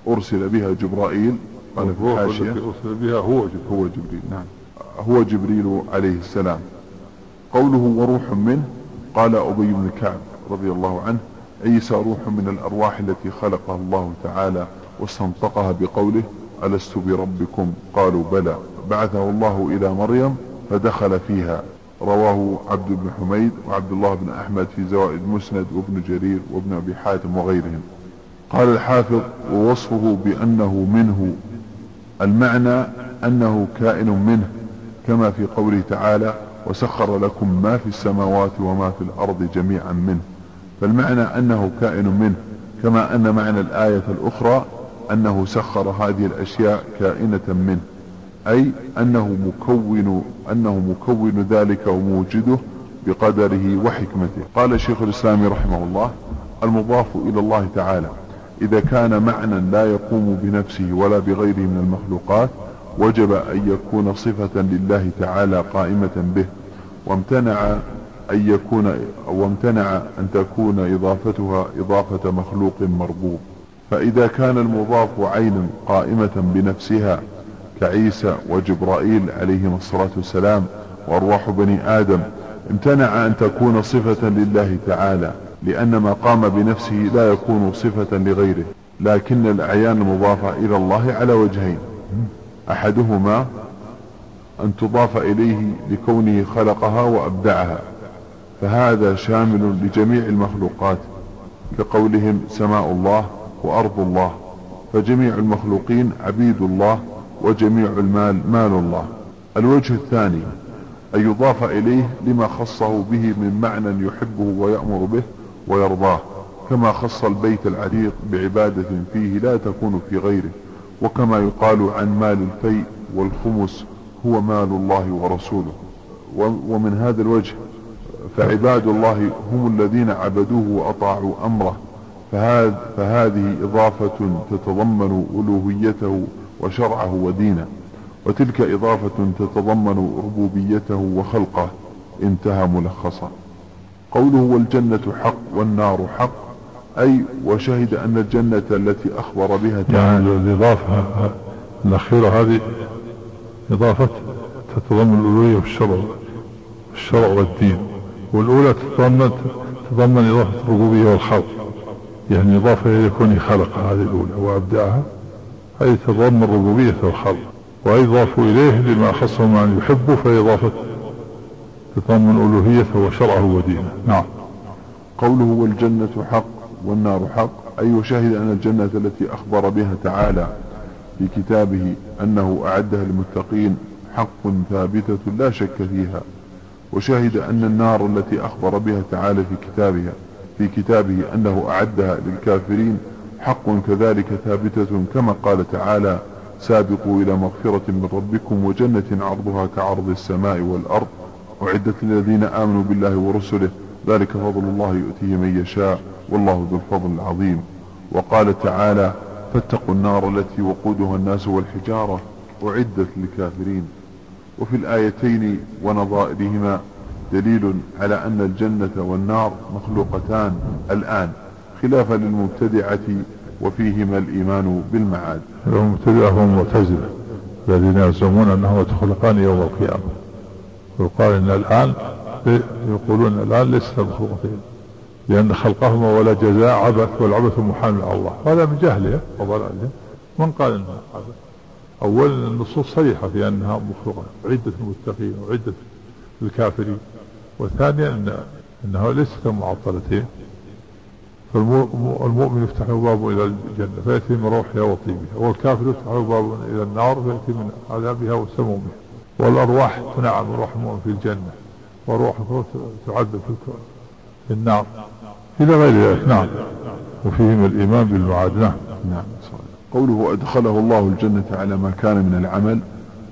أرسل بها جبرائيل قال في الحاشية التي أرسل بها هو جبريل. هو جبريل نعم. هو جبريل عليه السلام. قوله وروح منه قال أبي بن كعب رضي الله عنه عيسى روح من الأرواح التي خلقها الله تعالى واستنطقها بقوله ألست بربكم؟ قالوا بلى. بعثه الله إلى مريم فدخل فيها. رواه عبد بن حميد وعبد الله بن أحمد في زوائد مسند وابن جرير وابن أبي حاتم وغيرهم. قال الحافظ ووصفه بأنه منه. المعنى أنه كائن منه كما في قوله تعالى وسخر لكم ما في السماوات وما في الأرض جميعا منه. فالمعنى أنه كائن منه كما أن معنى الآية الأخرى أنه سخر هذه الأشياء كائنة منه أي أنه مكون أنه مكون ذلك وموجده بقدره وحكمته. قال شيخ الإسلام رحمه الله المضاف إلى الله تعالى إذا كان معنى لا يقوم بنفسه ولا بغيره من المخلوقات وجب أن يكون صفة لله تعالى قائمة به وامتنع أن يكون وامتنع أن تكون إضافتها إضافة مخلوق مربوب. فإذا كان المضاف عينا قائمة بنفسها كعيسى وجبرائيل عليهم الصلاة والسلام وأرواح بني آدم امتنع أن تكون صفة لله تعالى لأن ما قام بنفسه لا يكون صفة لغيره لكن الأعيان المضافة إلى الله على وجهين. أحدهما أن تضاف إليه لكونه خلقها وأبدعها فهذا شامل لجميع المخلوقات كقولهم سماء الله وأرض الله فجميع المخلوقين عبيد الله وجميع المال مال الله. الوجه الثاني أن يضاف إليه لما خصه به من معنى يحبه ويأمر به ويرضاه كما خص البيت العتيق بعبادة فيه لا تكون في غيره وكما يقال عن مال الفيء والخمس هو مال الله ورسوله. ومن هذا الوجه فعباد الله هم الذين عبدوه وأطاعوا أمره. فهذه إضافة تتضمن ألوهيته وشرعه ودينه وتلك إضافة تتضمن ربوبيته وخلقه انتهى ملخصا. قوله والجنة حق والنار حق أي وشهد أن الجنة التي أخبر بها تعالى. يعني الإضافة الأخيرة هذه إضافة تتضمن الألوهية والشرع الشرع والدين والأولى تتضمن تتضمن إضافة الربوبية والخلق. يعني إضافة إلى كونه خلق هذه الأولى وأبدعها أي تضمن الربوبية والخلق ويضاف إليه لما خصه من يحبه فإضافة تضمن ألوهيته وشرعه ودينه. نعم. قوله والجنة حق والنار حق أي وشهد أن الجنة التي أخبر بها تعالى في كتابه أنه أعدها للمتقين حق ثابتة لا شك فيها وشهد أن النار التي أخبر بها تعالى في كتابها في كتابه أنه أعدها للكافرين حق كذلك ثابتة كما قال تعالى سابقوا إلى مغفرة من ربكم وجنة عرضها كعرض السماء والأرض أعدت للذين آمنوا بالله ورسله ذلك فضل الله يؤتيه من يشاء والله ذو الفضل العظيم. وقال تعالى فاتقوا النار التي وقودها الناس والحجارة أعدت للكافرين. وفي الآيتين ونظائرهما دليل على أن الجنة والنار مخلوقتان الآن خلافا للمبتدعة وفيهما الإيمان بالمعاد. المبتدعة هم المعتزلة الذين يزعمون أنهما تخلقان يوم القيامة. ويقال إن الآن يقولون الآن ليس مخلوقتين لأن خلقهما ولا جزاء عبث والعبث محال على الله. هذا من جهله وضلاله. من قال انها عبث اولا النصوص صريحة في أنها مخلوقة عدة المتقين وعدة الكافرين. وثانيا أن انها ليست معطلتين فالمؤمن يفتح له باب إلى الجنة فيأتي من روحها وطيبها والكافر يفتح له باب إلى النار فيأتي من عذابها وسمومها والأرواح تنعم روح المؤمن في الجنة وروح تعذب في النار. إلى غير ذلك نعم. وفيهم الإيمان بالمعاد نعم. نعم. قوله أدخله الله الجنة على ما كان من العمل.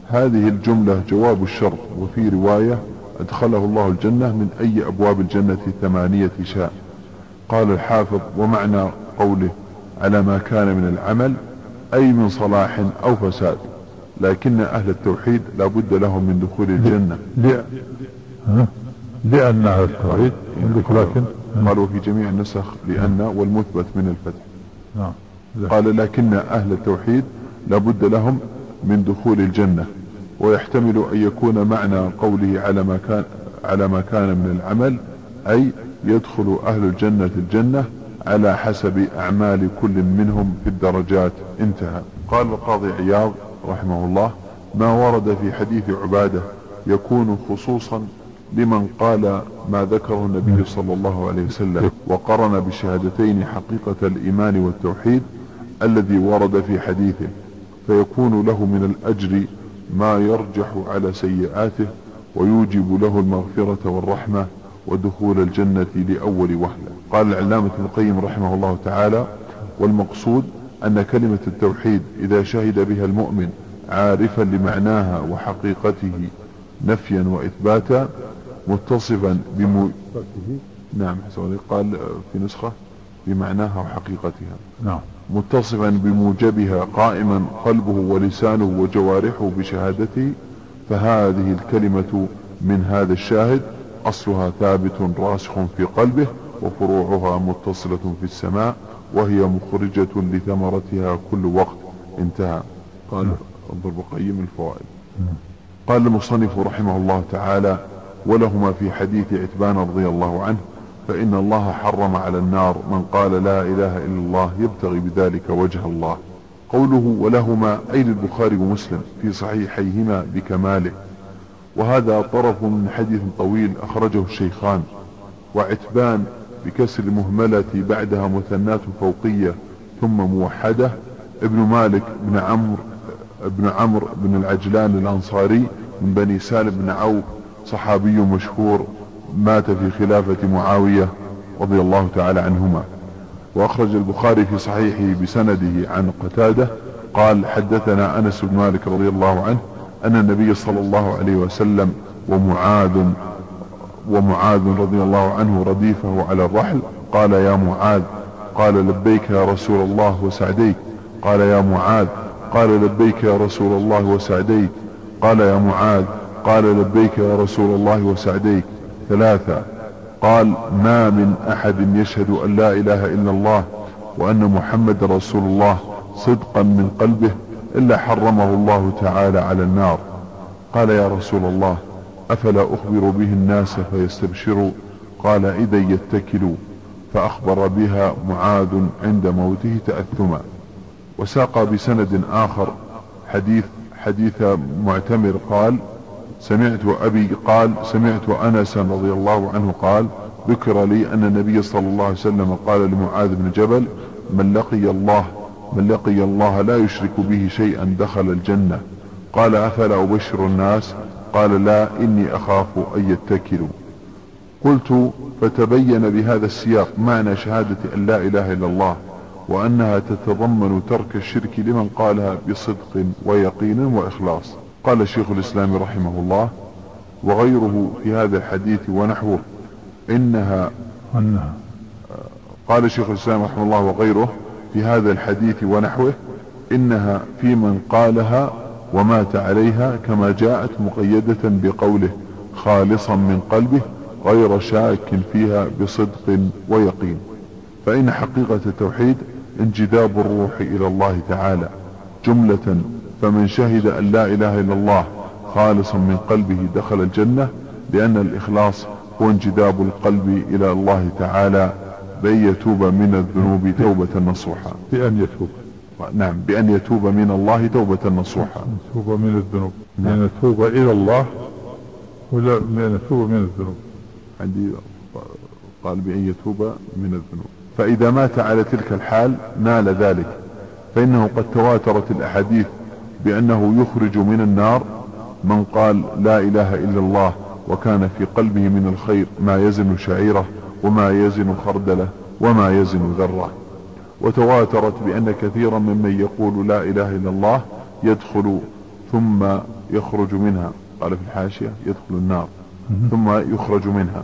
هذه الجملة جواب الشرط وفي رواية أدخله الله الجنة من أي أبواب الجنة ثمانية شاء. قال الحافظ ومعنى قوله على ما كان من العمل أي من صلاح أو فساد. لكن أهل التوحيد لا بد لهم من دخول الجنة. لأن أهل التوحيد لكن؟ قالوا في جميع النسخ لأن والمثبت من الفتح. نعم. قال لكن أهل التوحيد لابد لهم من دخول الجنة. ويحتمل أن يكون معنى قوله على ما كان على ما كان من العمل أي يدخل أهل الجنة الجنة على حسب أعمال كل منهم في الدرجات. انتهى. قال القاضي عياض رحمه الله ما ورد في حديث عبادة يكون خصوصا لمن قال ما ذكره النبي صلى الله عليه وسلم وقرن بشهادتين حقيقة الإيمان والتوحيد الذي ورد في حديثه فيكون له من الأجر ما يرجح على سيئاته ويوجب له المغفرة والرحمة ودخول الجنة لأول وهلة. قال العلامة ابن القيم رحمه الله تعالى والمقصود أن كلمة التوحيد إذا شهد بها المؤمن عارفا لمعناها وحقيقته نفيا وإثباتا متصفا بم نعم قال في نسخة بمعناها وحقيقتها. نعم. متصفا بموجبها قائما قلبه ولسانه وجوارحه بشهادته فهذه الكلمة من هذا الشاهد أصلها ثابت راسخ في قلبه وفروعها متصلة في السماء وهي مخرجة لثمرتها كل وقت انتهى قال انظر بقيم الفوائد نعم. قال المصنف رحمه الله تعالى ولهما في حديث عتبان رضي الله عنه فإن الله حرم على النار من قال لا إله إلا الله يبتغي بذلك وجه الله. قوله ولهما أي للبخاري ومسلم في صحيحيهما بكماله. وهذا طرف من حديث طويل أخرجه الشيخان. وعتبان بكسر المهملة بعدها مثنات فوقية ثم موحدة. ابن مالك بن عمرو ابن عمرو بن العجلان الأنصاري من بني سالم بن عوف صحابي مشهور. مات في خلافة معاوية رضي الله تعالى عنهما. وأخرج البخاري في صحيحه بسنده عن قتادة قال حدثنا أنس بن مالك رضي الله عنه أن النبي صلى الله عليه وسلم ومعاذ ومعاذ رضي الله عنه رديفه على الرحل قال يا معاذ. قال لبيك يا رسول الله وسعديك. قال يا معاذ. قال لبيك يا رسول الله وسعديك. قال يا معاذ. قال لبيك يا رسول الله وسعديك. ثلاثة. قال ما من أحد يشهد أن لا إله إلا الله وأن محمد رسول الله صدقا من قلبه إلا حرمه الله تعالى على النار. قال يا رسول الله أفلا أخبر به الناس فيستبشروا؟ قال إذا يتكلوا. فأخبر بها معاذ عند موته تأثما. وساق بسند آخر حديث حديث معتمر قال سمعت أبي قال سمعت أنسا رضي الله عنه قال ذكر لي أن النبي صلى الله عليه وسلم قال لمعاذ بن جبل من لقي الله من لقي الله لا يشرك به شيئا دخل الجنة. قال أفلا أبشر الناس؟ قال لا إني أخاف أن يتكلوا. قلت فتبين بهذا السياق معنى شهادة أن لا إله إلا الله وأنها تتضمن ترك الشرك لمن قالها بصدق ويقين وإخلاص. قال شيخ الإسلام رحمه الله وغيره في هذا الحديث ونحوه إنها أنها. قال شيخ الإسلام رحمه الله وغيره في هذا الحديث ونحوه إنها في من قالها ومات عليها كما جاءت مقيدة بقوله خالصا من قلبه غير شاك فيها بصدق ويقين. فإن حقيقة التوحيد انجذاب الروح إلى الله تعالى جملة فمن شهد أن لا إله إلا الله خالصا من قلبه دخل الجنة لأن الإخلاص هو انجذاب القلب إلى الله تعالى بأن يتوب من الذنوب توبة نصوحا. بأن يتوب. نعم بأن يتوب من الله توبة نصوحا. يتوب من الذنوب. نعم. بأن يتوب إلى الله ولا بأن يتوب من الذنوب. عندي قال بأن يتوب من الذنوب. فإذا مات على تلك الحال نال ذلك. فإنه قد تواترت الأحاديث بأنه يخرج من النار من قال لا إله إلا الله وكان في قلبه من الخير ما يزن شعيرة وما يزن خردلة وما يزن ذرة. وتواترت بأن كثيرا ممن يقول لا إله إلا الله يدخل ثم يخرج منها. قال في الحاشية يدخل النار ثم يخرج منها.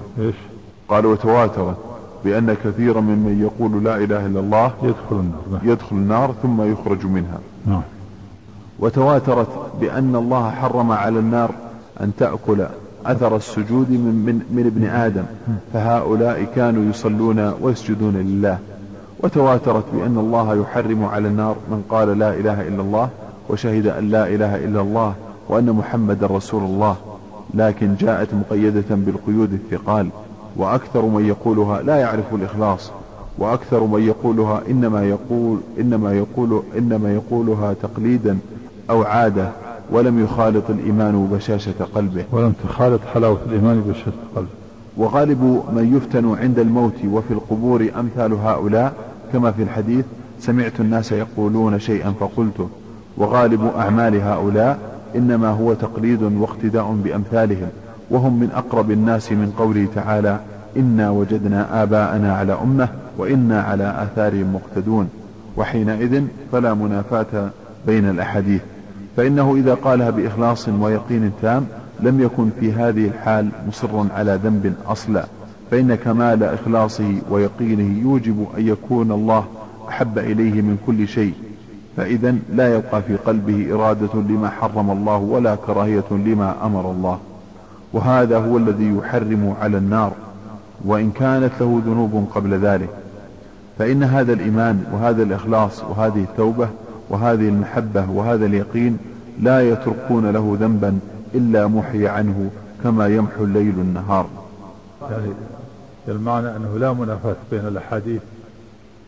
قال وتواترت بأن كثيرا ممن يقول لا إله إلا الله يدخل النار. نعم. يدخل النار ثم يخرج منها. نعم. وتواترت بأن الله حرم على النار أن تأكل أثر السجود من, من, من ابن آدم فهؤلاء كانوا يصلون ويسجدون لله. وتواترت بأن الله يحرم على النار من قال لا إله إلا الله وشهد أن لا إله إلا الله وأن محمد رسول الله لكن جاءت مقيدة بالقيود الثقال وأكثر من يقولها لا يعرف الإخلاص وأكثر من يقولها إنما يقول إنما يقول إنما يقولها تقليدا أو عادة ولم يخالط الإيمان بشاشة قلبه. ولم تخالط حلاوة الإيمان بشهادة القلب وغالب من يفتن عند الموت وفي القبور أمثال هؤلاء كما في الحديث سمعت الناس يقولون شيئا فقلته. وغالب أعمال هؤلاء إنما هو تقليد واقتداء بأمثالهم. وهم من أقرب الناس من قوله تعالى إنا وجدنا آباءنا على أمة وإنا على آثارهم مقتدون. وحينئذ فلا منافاة بين الأحاديث. فإنه إذا قالها بإخلاص ويقين تام لم يكن في هذه الحال مصرا على ذنب أصلا. فإن كمال إخلاصه ويقينه يوجب أن يكون الله أحب إليه من كل شيء. فإذا لا يبقى في قلبه إرادة لما حرم الله ولا كراهية لما أمر الله. وهذا هو الذي يحرم على النار. وإن كانت له ذنوب قبل ذلك. فإن هذا الإيمان وهذا الإخلاص وهذه التوبة وهذه المحبة وهذا اليقين لا يتركون له ذنبا إلا محي عنه كما يمحو الليل النهار. يعني المعنى أنه لا منافاة بين الأحاديث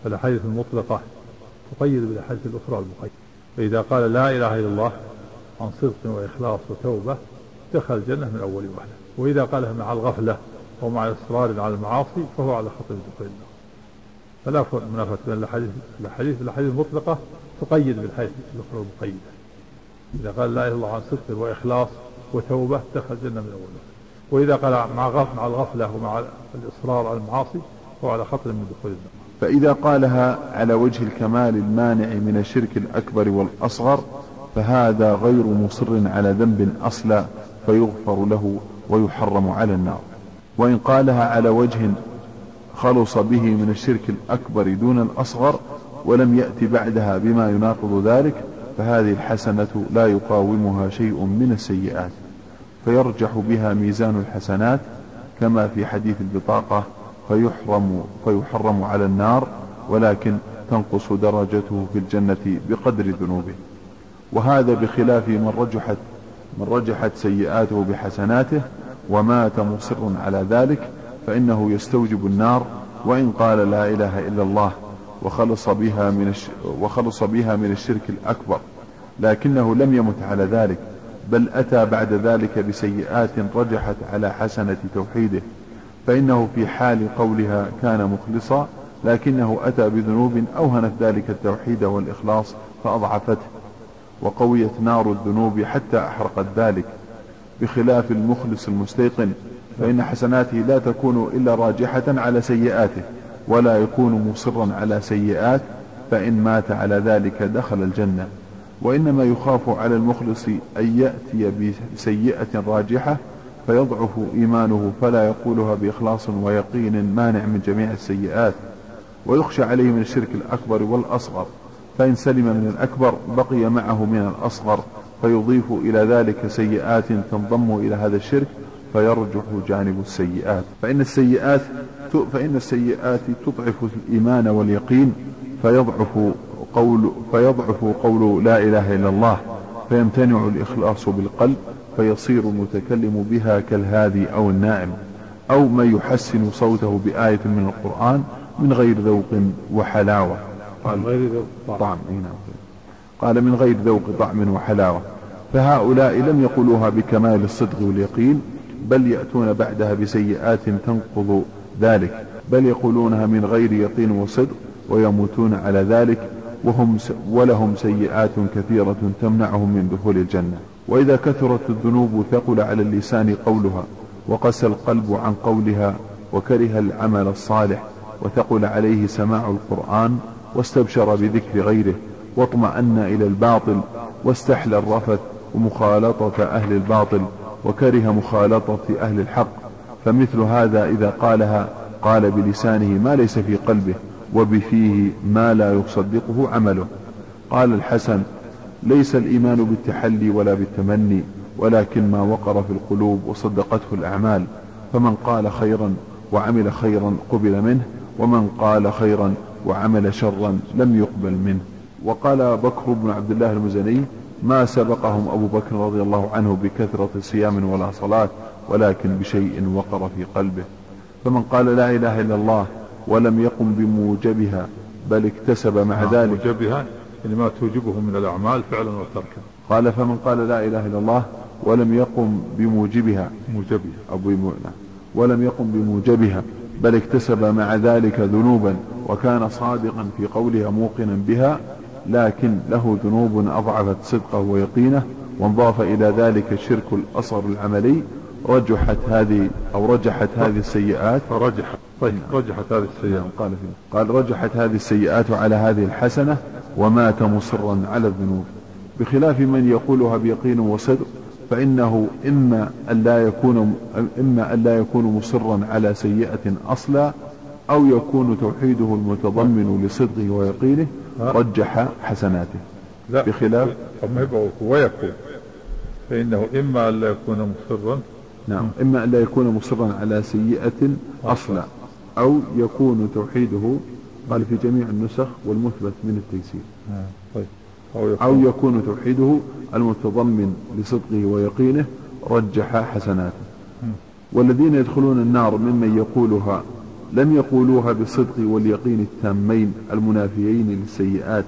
الأحاديث المطلقة تقيد بالأحاديث الأخرى المقيدة فإذا قال لا إله إلا الله عن صدق وإخلاص وتوبة دخل الجنة من أول وهلة وإذا قالها مع الغفلة ومع الإصرار على المعاصي فهو على خطر دخول النار فلا منافاة. بين الأحاديث الأحاديث الأحاديث المطلقة تقيد بالحديث الأخرى المقيدة إذا قال لا إله إلا الله عن صدق وإخلاص وتوبة دخل الجنة من أول وإذا قال مع مع الغفلة ومع الإصرار على المعاصي فهو على خطر من دخول النار. فإذا قالها على وجه الكمال المانع من الشرك الأكبر والأصغر فهذا غير مصر على ذنب أصلا فيغفر له ويحرم على النار. وإن قالها على وجه خلص به من الشرك الأكبر دون الأصغر ولم يأت بعدها بما يناقض ذلك فهذه الحسنة لا يقاومها شيء من السيئات فيرجح بها ميزان الحسنات كما في حديث البطاقة فيحرم فيحرم على النار ولكن تنقص درجته في الجنة بقدر ذنوبه. وهذا بخلاف من رجحت من رجحت سيئاته بحسناته ومات مصر على ذلك فإنه يستوجب النار وإن قال لا إله إلا الله وخلص بها من الش... وخلص بها من الشرك الأكبر. لكنه لم يمت على ذلك بل أتى بعد ذلك بسيئات رجحت على حسنة توحيده. فإنه في حال قولها كان مخلصا لكنه أتى بذنوب أوهنت ذلك التوحيد والإخلاص فأضعفته. وقويت نار الذنوب حتى أحرقت ذلك بخلاف المخلص المستيقن. فإن حسناته لا تكون إلا راجحة على سيئاته ولا يكون مصرا على سيئات فإن مات على ذلك دخل الجنة. وإنما يخاف على المخلص أن يأتي بسيئة راجحة فيضعف إيمانه فلا يقولها بإخلاص ويقين مانع من جميع السيئات. ويخشى عليه من الشرك الأكبر والأصغر فإن سلم من الأكبر بقي معه من الأصغر فيضيف إلى ذلك سيئات تنضم إلى هذا الشرك فيرجح جانب السيئات. فإن السيئات فإن السيئات تضعف الإيمان واليقين فيضعف قول فيضعف قول لا إله إلا الله فيمتنع الإخلاص بالقلب فيصير المتكلم بها كالهادي أو النائم أو من يحسن صوته بآية من القرآن من غير ذوق وحلاوة. قال غير ذوق طعم. نعم. قال من غير ذوق طعم وحلاوة. فهؤلاء لم يقولوها بكمال الصدق واليقين بل يأتون بعدها بسيئات تنقض ذلك بل يقولونها من غير يقين وصدق ويموتون على ذلك وهم ولهم سيئات كثيرة تمنعهم من دخول الجنة. وإذا كثرت الذنوب ثقل على اللسان قولها وقسى القلب عن قولها وكره العمل الصالح وثقل عليه سماع القرآن واستبشر بذكر غيره واطمأن إلى الباطل واستحلى الرفث ومخالطة أهل الباطل. وكره مخالطة أهل الحق. فمثل هذا إذا قالها قال بلسانه ما ليس في قلبه وبفيه ما لا يصدقه عمله. قال الحسن ليس الإيمان بالتحلي ولا بالتمني ولكن ما وقر في القلوب وصدقته الأعمال. فمن قال خيرا وعمل خيرا قبل منه ومن قال خيرا وعمل شرا لم يقبل منه. وقال بكر بن عبد الله المزني ما سبقهم أبو بكر رضي الله عنه بكثرة صيام ولا صلاة ولكن بشيء وقر في قلبه. فمن قال لا إله إلا الله ولم يقم بموجبها بل اكتسب مع نعم، ذلك. موجبها يعني ما توجبه من الأعمال فعلا وتركا. قال فمن قال لا إله إلا الله ولم يقم بموجبها. موجبها. أو بمو... ولم يقم بموجبها بل اكتسب مع ذلك ذنوبا وكان صادقا في قولها موقنا بها لكن له ذنوب أضعفت صدقه ويقينه وانضاف إلى ذلك الشرك الأصغر العملي رجحت هذه أو رجحت هذه السيئات. فرجحت طيب رجحت هذه السيئات. قال فيه قال رجحت هذه السيئات على هذه الحسنة ومات مصرا على الذنوب. بخلاف من يقولها بيقين وصدق فإنه إما أن لا يكون إما أن لا يكون مصرا على سيئة أصلا أو يكون توحيده المتضمن لصدقه ويقينه رجح حسناته. لا بخلاف أما يبقى ويكون فإنه إما أن لا يكون مصرا. نعم إما أن لا يكون مصرا على سيئة أصلا أو يكون توحيده قال في جميع النسخ والمثبت من التيسير. آه، طيب. أو يكون, أو يكون توحيده المتضمن لصدقه ويقينه رجح حسناته. والذين يدخلون النار ممن يقولها لم يقولوها بالصدق واليقين التامين المنافيين للسيئات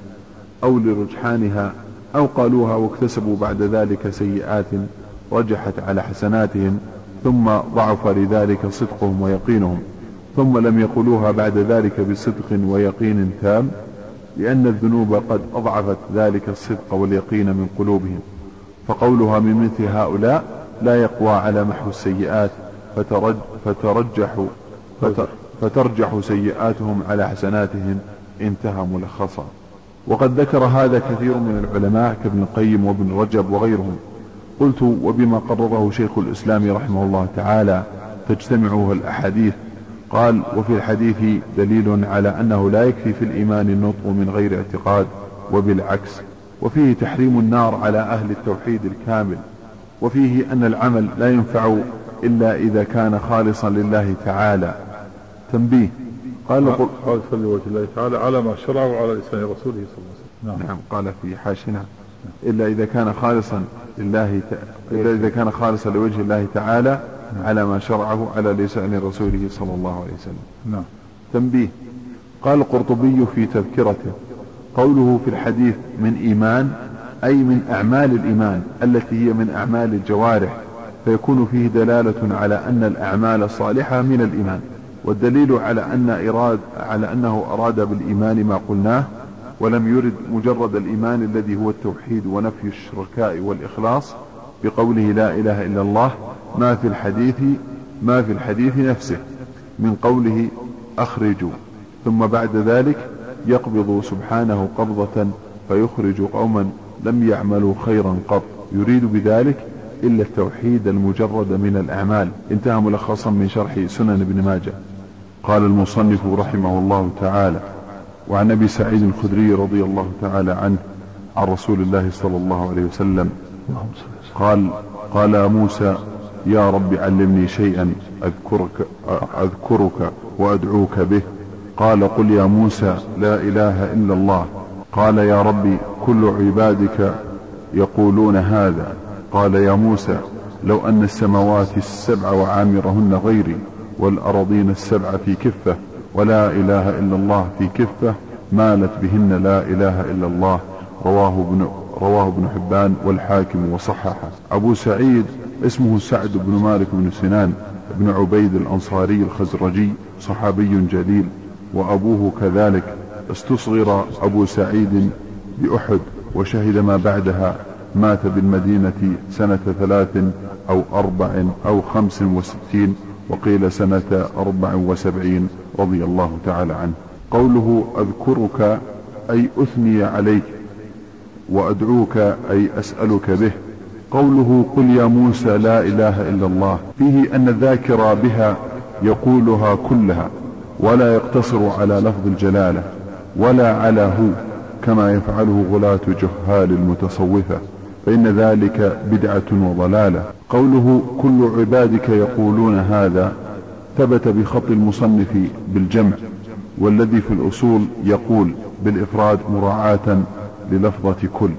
أو لرجحانها أو قالوها واكتسبوا بعد ذلك سيئات رجحت على حسناتهم ثم ضعف لذلك صدقهم ويقينهم ثم لم يقولوها بعد ذلك بصدق ويقين تام لأن الذنوب قد أضعفت ذلك الصدق واليقين من قلوبهم فقولها من مثل هؤلاء لا يقوى على محو السيئات فترج فترجح فترجح سيئاتهم على حسناتهم انتهى ملخصا. وقد ذكر هذا كثير من العلماء كابن القيم وابن رجب وغيرهم. قلت وبما قرره شيخ الإسلام رحمه الله تعالى تجتمعه الأحاديث. قال وفي الحديث دليل على أنه لا يكفي في الإيمان النطق من غير اعتقاد وبالعكس. وفيه تحريم النار على أهل التوحيد الكامل. وفيه أن العمل لا ينفع إلا إذا كان خالصا لله تعالى. تنبيه قال خالصا لوجه الله تعالى على ما شرعه على لسان رسوله صلى الله عليه وسلم. نعم, نعم. قال في حاشنا إلا إذا كان خالصا لله إلا إذا كان خالصا لوجه الله تعالى على ما شرعه على لسان رسوله صلى الله عليه وسلم. نعم. تنبيه. قال القرطبي في تذكرته قوله في الحديث من إيمان أي من أعمال الإيمان التي هي من أعمال الجوارح فيكون فيه دلالة على أن الأعمال الصالحة من الإيمان. والدليل على أن إراد على أنه أراد بالإيمان ما قلناه ولم يرد مجرد الإيمان الذي هو التوحيد ونفي الشركاء والإخلاص بقوله لا إله إلا الله ما في الحديث ما في الحديث نفسه من قوله أخرجوا. ثم بعد ذلك يقبض سبحانه قبضة فيخرج قوما لم يعملوا خيرا قط. يريد بذلك إلا التوحيد المجرد من الأعمال. انتهى ملخصا من شرح سنن ابن ماجه. قال المصنف رحمه الله تعالى وعن أبي سعيد الخدري رضي الله تعالى عنه عن رسول الله صلى الله عليه وسلم قال قال موسى يا رب علمني شيئا أذكرك أذكرك وأدعوك به قال قل يا موسى لا إله إلا الله قال يا ربي كل عبادك يقولون هذا قال يا موسى لو أن السماوات السبع وعامرهن غيري والأراضين السبع في كفة ولا إله إلا الله في كفة مالت بهن لا إله إلا الله. رواه ابن رواه ابن حبان والحاكم وصححه. أبو سعيد اسمه سعد بن مالك بن سنان بن عبيد الأنصاري الخزرجي صحابي جليل وأبوه كذلك. استصغر أبو سعيد بأحد وشهد ما بعدها مات بالمدينة سنة ثلاث أو أربع أو خمس وستين وقيل سنة أربع وسبعين رضي الله تعالى عنه. قوله أذكرك أي أثني عليك وأدعوك أي أسألك به. قوله قل يا موسى لا إله إلا الله. فيه أن الذاكر بها يقولها كلها ولا يقتصر على لفظ الجلالة ولا على هو كما يفعله غلاة جهال المتصوفة. فإن ذلك بدعة وضلالة. قوله كل عبادك يقولون هذا ثبت بخط المصنف بالجمع والذي في الأصول يقول بالإفراد مراعاة للفظة كل.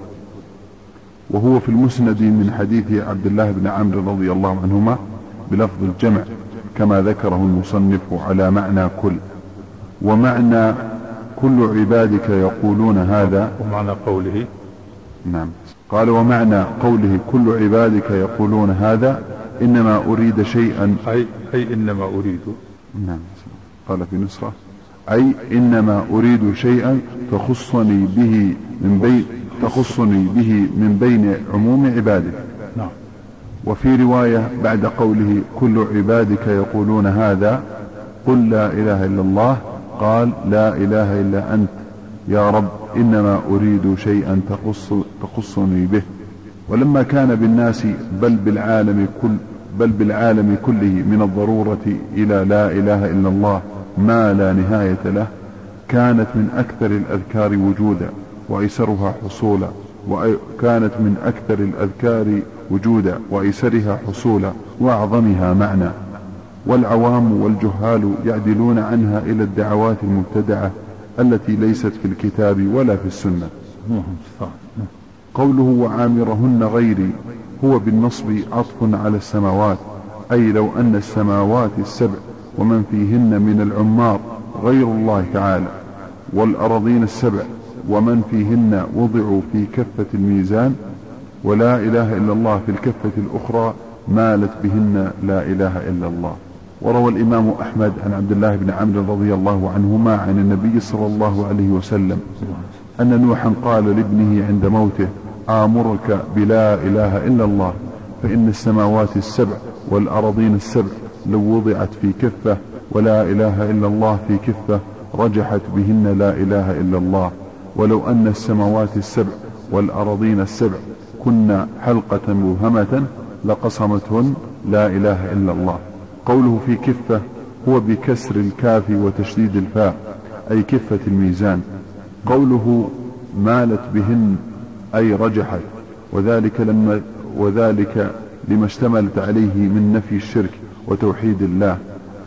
وهو في المسند من حديث عبد الله بن عمرو رضي الله عنهما بلفظ الجمع كما ذكره المصنف على معنى كل. ومعنى كل عبادك يقولون هذا ومعنى قوله نعم. قال ومعنى قوله كل عبادك يقولون هذا إنما أريد شيئا. أي, أي إنما أريد. نعم. قال في نسخة أي إنما أريد شيئا تخصني به من بين تخصني به من بين عموم عبادك. نعم. وفي رواية بعد قوله كل عبادك يقولون هذا قل لا إله إلا الله قال لا إله إلا أنت. يا رب إنما أريد شيئا تخص تخصني به. ولما كان بالناس بل بالعالم كل بل بالعالم كله من الضرورة إلى لا إله إلا الله ما لا نهاية له كانت من أكثر الأذكار وجودا وأيسرها حصولا وكانت من أكثر الأذكار وجودا وأيسرها حصولا وأعظمها معنى. والعوام والجهال يعدلون عنها إلى الدعوات المبتدعة التي ليست في الكتاب ولا في السنة. قوله وعامرهن غيري هو بالنصب عطف على السماوات أي لو أن السماوات السبع ومن فيهن من العمار غير الله تعالى والأراضين السبع ومن فيهن وضعوا في كفة الميزان ولا إله إلا الله في الكفة الأخرى مالت بهن لا إله إلا الله. وروى الإمام أحمد عن عبد الله بن عمرو رضي الله عنهما عن النبي صلى الله عليه وسلم أن نوحا قال لابنه عند موته آمرك بلا إله إلا الله فإن السماوات السبع والأراضين السبع لو وضعت في كفة ولا إله إلا الله في كفة رجحت بهن لا إله إلا الله ولو أن السماوات السبع والأراضين السبع كن حلقة مبهمة لقصمتهن لا إله إلا الله. قوله في كفة هو بكسر الكاف وتشديد الفاء أي كفة الميزان. قوله مالت بهن أي رجحت. وذلك لما وذلك لما اشتملت عليه من نفي الشرك وتوحيد الله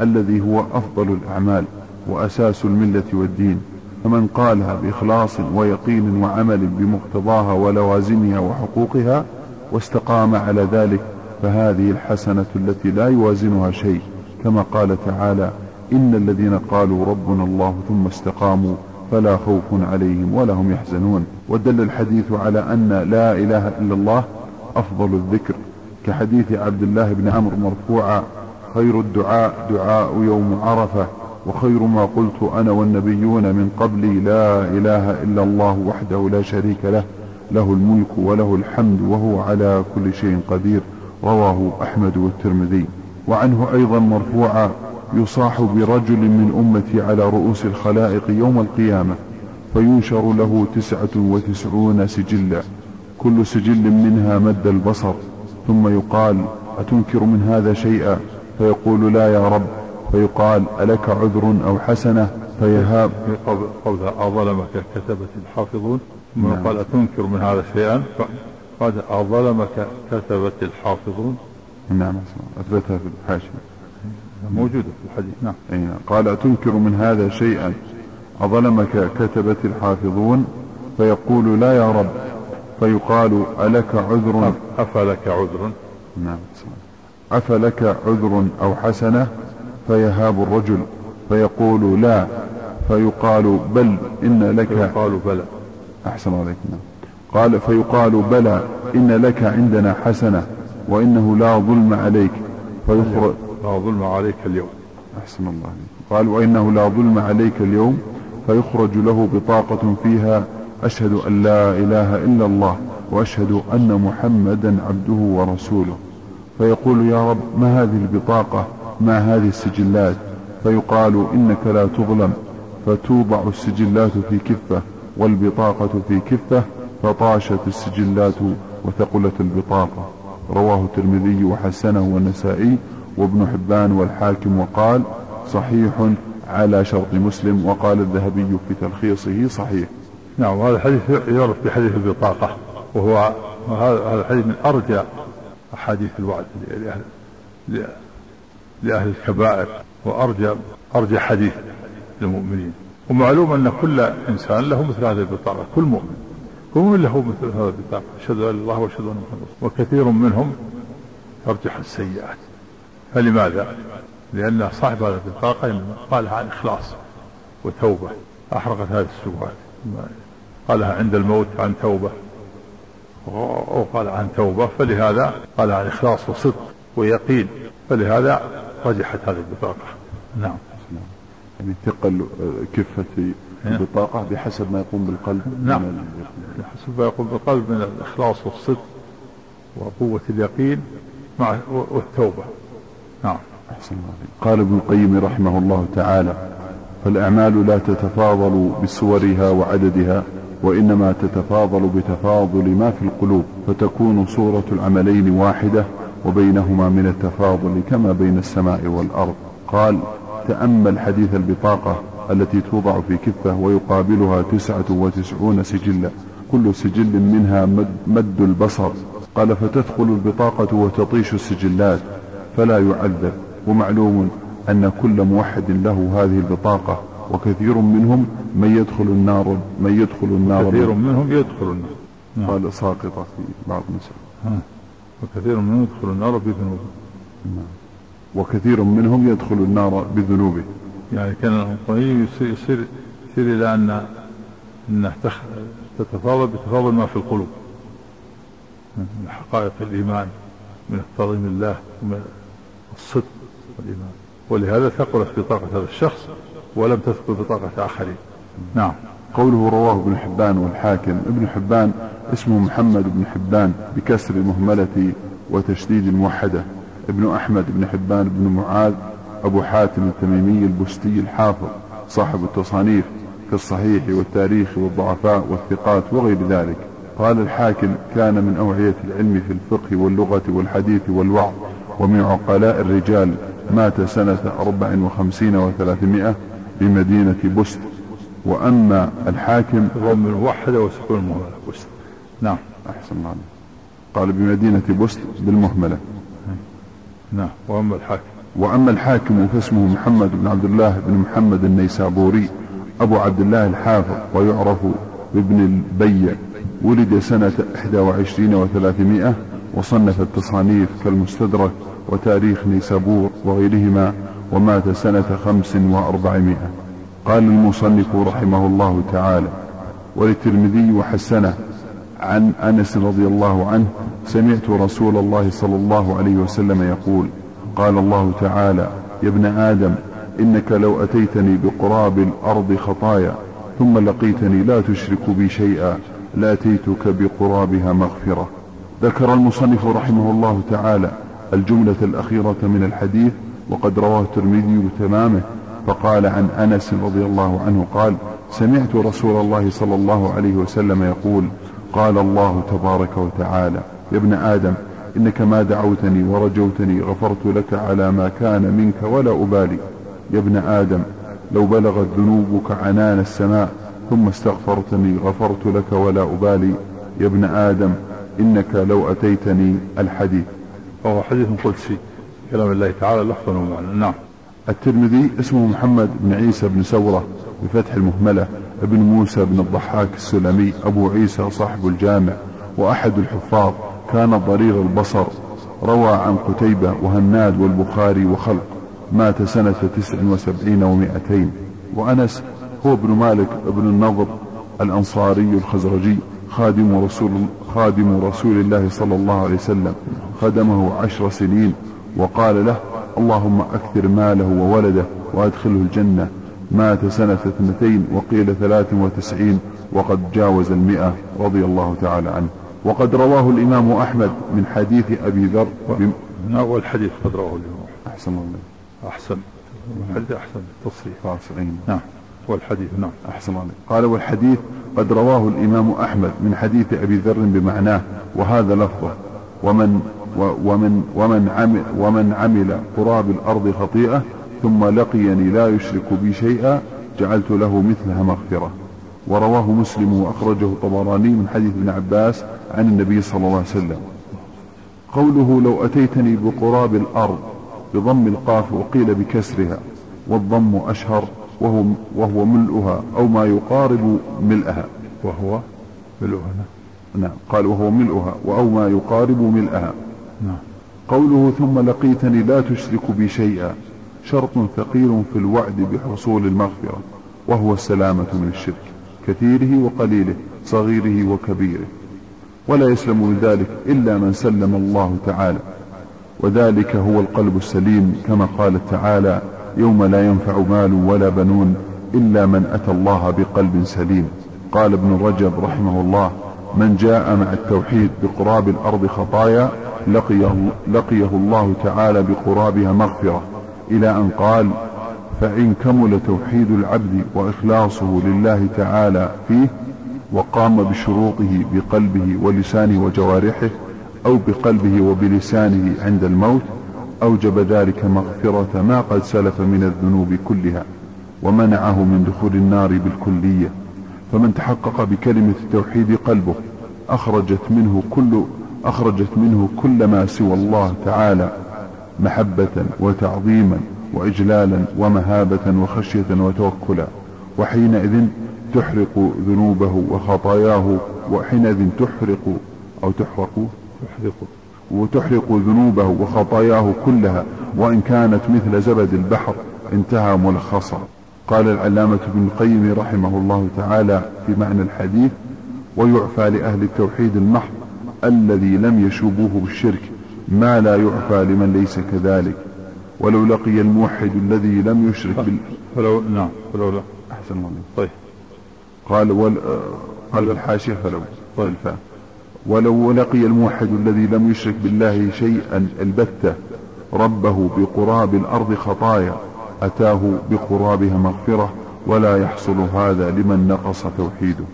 الذي هو أفضل الأعمال وأساس الملة والدين. فمن قالها بإخلاص ويقين وعمل بمقتضاها ولوازمها وحقوقها واستقام على ذلك فهذه الحسنة التي لا يوازنها شيء. كما قال تعالى إن الذين قالوا ربنا الله ثم استقاموا فلا خوف عليهم ولا هم يحزنون. ودل الحديث على أن لا إله إلا الله أفضل الذكر. كحديث عبد الله بن عمرو مرفوعا خير الدعاء دعاء يوم عرفة وخير ما قلت أنا والنبيون من قبلي لا إله إلا الله وحده لا شريك له له الملك وله الحمد وهو على كل شيء قدير. رواه أحمد والترمذي. وعنه أيضا مرفوعا يصاح برجل من أمتي على رؤوس الخلائق يوم القيامة فينشر له تسعة وتسعون سجلا. كل سجل منها مد البصر. ثم يقال أتنكر من هذا شيئا؟ فيقول لا يا رب. فيقال ألك عذر أو حسنة؟ فيهاب قول أظلمك كتبت الحافظون. ثم نعم. قال أتنكر من هذا شيئا؟ قال أظلمك كتبت الحافظون؟ نعم أثبتها في الحاشية. موجودة في الحديث نعم. أي نعم. قال أتنكر من هذا شيئا. أظلمك كتبت الحافظون؟ فيقول لا يا رب. فيقال ألك عذر؟ أفلك عذر؟ نعم أفلك عذر أو حسنة؟ فيهاب الرجل. فيقول لا. فيقال بل إن لك. فيقال بلى. أحسن عليك نعم. قال فيقال بلى إن لك عندنا حسنة وإنه لا ظلم عليك. فيخرج لا ظلم عليك اليوم. أحسن الله عليك. قال وإنه لا ظلم عليك اليوم. فيخرج له بطاقة فيها أشهد أن لا إله إلا الله وأشهد أن محمدا عبده ورسوله. فيقول يا رب ما هذه البطاقة؟ ما هذه السجلات؟ فيقال إنك لا تظلم. فتوضع السجلات في كفة والبطاقة في كفة فطاشت السجلات وثقلت البطاقة. رواه الترمذي وحسنه والنسائي وابن حبان والحاكم وقال صحيح على شرط مسلم وقال الذهبي في تلخيصه صحيح. نعم وهذا الحديث يعرف بحديث البطاقة وهو هذا الحديث من أرجى أحاديث الوعد لأهل لأهل الكبائر وأرجى أرجى حديث للمؤمنين. ومعلوم أن كل إنسان له مثل هذه البطاقة كل مؤمن. مؤمن له مثل هذه البطاقة أشهد أن الله وأشهد أن محمد وكثير منهم ترجح السيئات. فلماذا؟ لأن صاحب هذه البطاقة قالها عن إخلاص وتوبة. أحرقت هذه السبحات قالها عند الموت عن توبة. وقال عن توبة. فلهذا قال عن إخلاص وصدق ويقين. فلهذا رجحت هذه البطاقة نعم. يعني ثقل كفة البطاقة بحسب ما يقوم بالقلب نعم. بحسب ما يقوم بالقلب من الإخلاص والصدق وقوة اليقين مع والتوبة. نعم. أحسن الله قال ابن القيم رحمه الله تعالى فالأعمال لا تتفاضل بصورها وعددها وإنما تتفاضل بتفاضل ما في القلوب فتكون صورة العملين واحدة وبينهما من التفاضل كما بين السماء والأرض. قال تأمل حديث البطاقة التي توضع في كفة ويقابلها تسعة وتسعون سجلا. كل سجل منها مد, مد البصر. قال فتدخل البطاقة وتطيش السجلات فلا يعذب. ومعلوم أن كل موحد له هذه البطاقة وكثير منهم من يدخل النار من يدخل النار. كثير منهم يدخل النار. نعم. قال ساقطة في بعض النساء وكثير منهم يدخل النار بذنوبه. نعم. وكثير منهم يدخل النار بذنوبه. يعني كان القرآن يصير, يصير, إلى أن أنها تتفاضل بتفاضل ما في القلوب. من حقائق الإيمان من تعظيم الله ومن الصدق والإيمان. ولهذا ثقلت بطاقة هذا الشخص ولم تثقل بطاقة آخرين. نعم. قوله رواه ابن حبان والحاكم. ابن حبان اسمه محمد بن حبان بكسر المهملة وتشديد الموحدة ابن أحمد بن حبان بن معاذ أبو حاتم التميمي البستي الحافظ صاحب التصانيف كالصحيح والتاريخ والضعفاء والثقات وغير ذلك. قال الحاكم كان من أوعية العلم في الفقه واللغة والحديث والوعظ ومن عقلاء الرجال مات سنة أربع وخمسين وثلاثمائة بمدينة بست وأما الحاكم ضم الموحدة وسكون المهملة بست نعم. أحسن الله قال بمدينة بست بالمهملة. نعم. وأما الحاكم. وأما الحاكم فاسمه محمد بن عبد الله بن محمد النيسابوري أبو عبد الله الحافظ ويعرف بابن البيع ولد سنة 21 و300 وصنف التصانيف كالمستدرك وتاريخ نيسابور وغيرهما ومات سنة خمس وأربعمائة. قال المصنف رحمه الله تعالى وللترمذي وحسنه عن أنس رضي الله عنه سمعت رسول الله صلى الله عليه وسلم يقول قال الله تعالى يا ابن آدم إنك لو أتيتني بقراب الأرض خطايا ثم لقيتني لا تشرك بي شيئا لأتيتك بقرابها مغفرة. ذكر المصنف رحمه الله تعالى الجملة الأخيرة من الحديث وقد رواه الترمذي بتمامه فقال عن أنس رضي الله عنه قال سمعت رسول الله صلى الله عليه وسلم يقول قال الله تبارك وتعالى يا ابن آدم إنك ما دعوتني ورجوتني غفرت لك على ما كان منك ولا أبالي. يا ابن آدم لو بلغت ذنوبك عنان السماء ثم استغفرتني غفرت لك ولا أبالي. يا ابن آدم إنك لو أتيتني الحديث. وهو حديث قدسي كلام الله تعالى لفظا ومعنى. نعم. الترمذي اسمه محمد بن عيسى بن سورة بفتح المهملة ابن موسى بن الضحاك السلمي أبو عيسى صاحب الجامع وأحد الحفاظ. كان ضرير البصر. روى عن قتيبة وهناد والبخاري وخلق مات سنة تسع وسبعين ومائتين. وأنس هو ابن مالك ابن النضر الأنصاري الخزرجي خادم رسول, خادم رسول الله صلى الله عليه وسلم. خدمه عشر سنين وقال له اللهم أكثر ماله وولده وأدخله الجنة. مات سنة اثنتين وقيل ثلاث وتسعين وقد جاوز المئة رضي الله تعالى عنه. وقد رواه الإمام أحمد من حديث أبي ذر والحديث قد رواه الإمام. أحسن الله أحسن. الحديث أحسن. التصريح. فاصلين نعم. والحديث نعم. أحسن الله قال والحديث قد رواه الإمام أحمد من حديث أبي ذر بمعناه وهذا لفظه ومن ومن ومن عمل ومن عمل قراب الأرض خطيئة ثم لقيني لا يشرك بي شيئا جعلت له مثلها مغفرة. ورواه مسلم وأخرجه الطبراني من حديث ابن عباس عن النبي صلى الله عليه وسلم. قوله لو أتيتني بقراب الأرض بضم القاف وقيل بكسرها والضم أشهر وهو, وهو ملؤها أو ما يقارب ملئها وهو ملؤها نعم. قال وهو ملؤها أو ما يقارب ملئها نعم. قوله ثم لقيتني لا تشرك بي شيئا شرط ثقيل في الوعد بحصول المغفرة وهو السلامة من الشرك كثيره وقليله صغيره وكبيره. ولا يسلم من ذلك إلا من سلم الله تعالى. وذلك هو القلب السليم كما قال تعالى يوم لا ينفع مال ولا بنون إلا من أتى الله بقلب سليم. قال ابن رجب رحمه الله من جاء مع التوحيد بقراب الأرض خطايا لقيه, لقيه الله تعالى بقرابها مغفرة. إلى أن قال فإن كمل توحيد العبد وإخلاصه لله تعالى فيه وقام بشروطه بقلبه ولسانه وجوارحه أو بقلبه وبلسانه عند الموت أوجب ذلك مغفرة ما قد سلف من الذنوب كلها ومنعه من دخول النار بالكلية. فمن تحقق بكلمة التوحيد قلبه أخرجت منه كل أخرجت منه كل ما سوى الله تعالى محبة وتعظيما وإجلالا ومهابة وخشية وتوكلا. وحينئذ تحرق ذنوبه وخطاياه وحينئذ تحرق أو تحرق تحرق وتحرق ذنوبه وخطاياه كلها وإن كانت مثل زبد البحر انتهى ملخصا. قال العلامة ابن القيم رحمه الله تعالى في معنى الحديث ويعفى لأهل التوحيد المحض الذي لم يشوبوه بالشرك ما لا يعفى لمن ليس كذلك. ولو لقي الموحد الذي لم يشرك بال فلو نعم فلو لا. أحسن الله طيب. قال ول... قال الحاشية فلو طيب ولو لقي الموحد الذي لم يشرك بالله شيئا البتة ربه بقراب الأرض خطايا أتاه بقرابها مغفرة ولا يحصل هذا لمن نقص توحيده.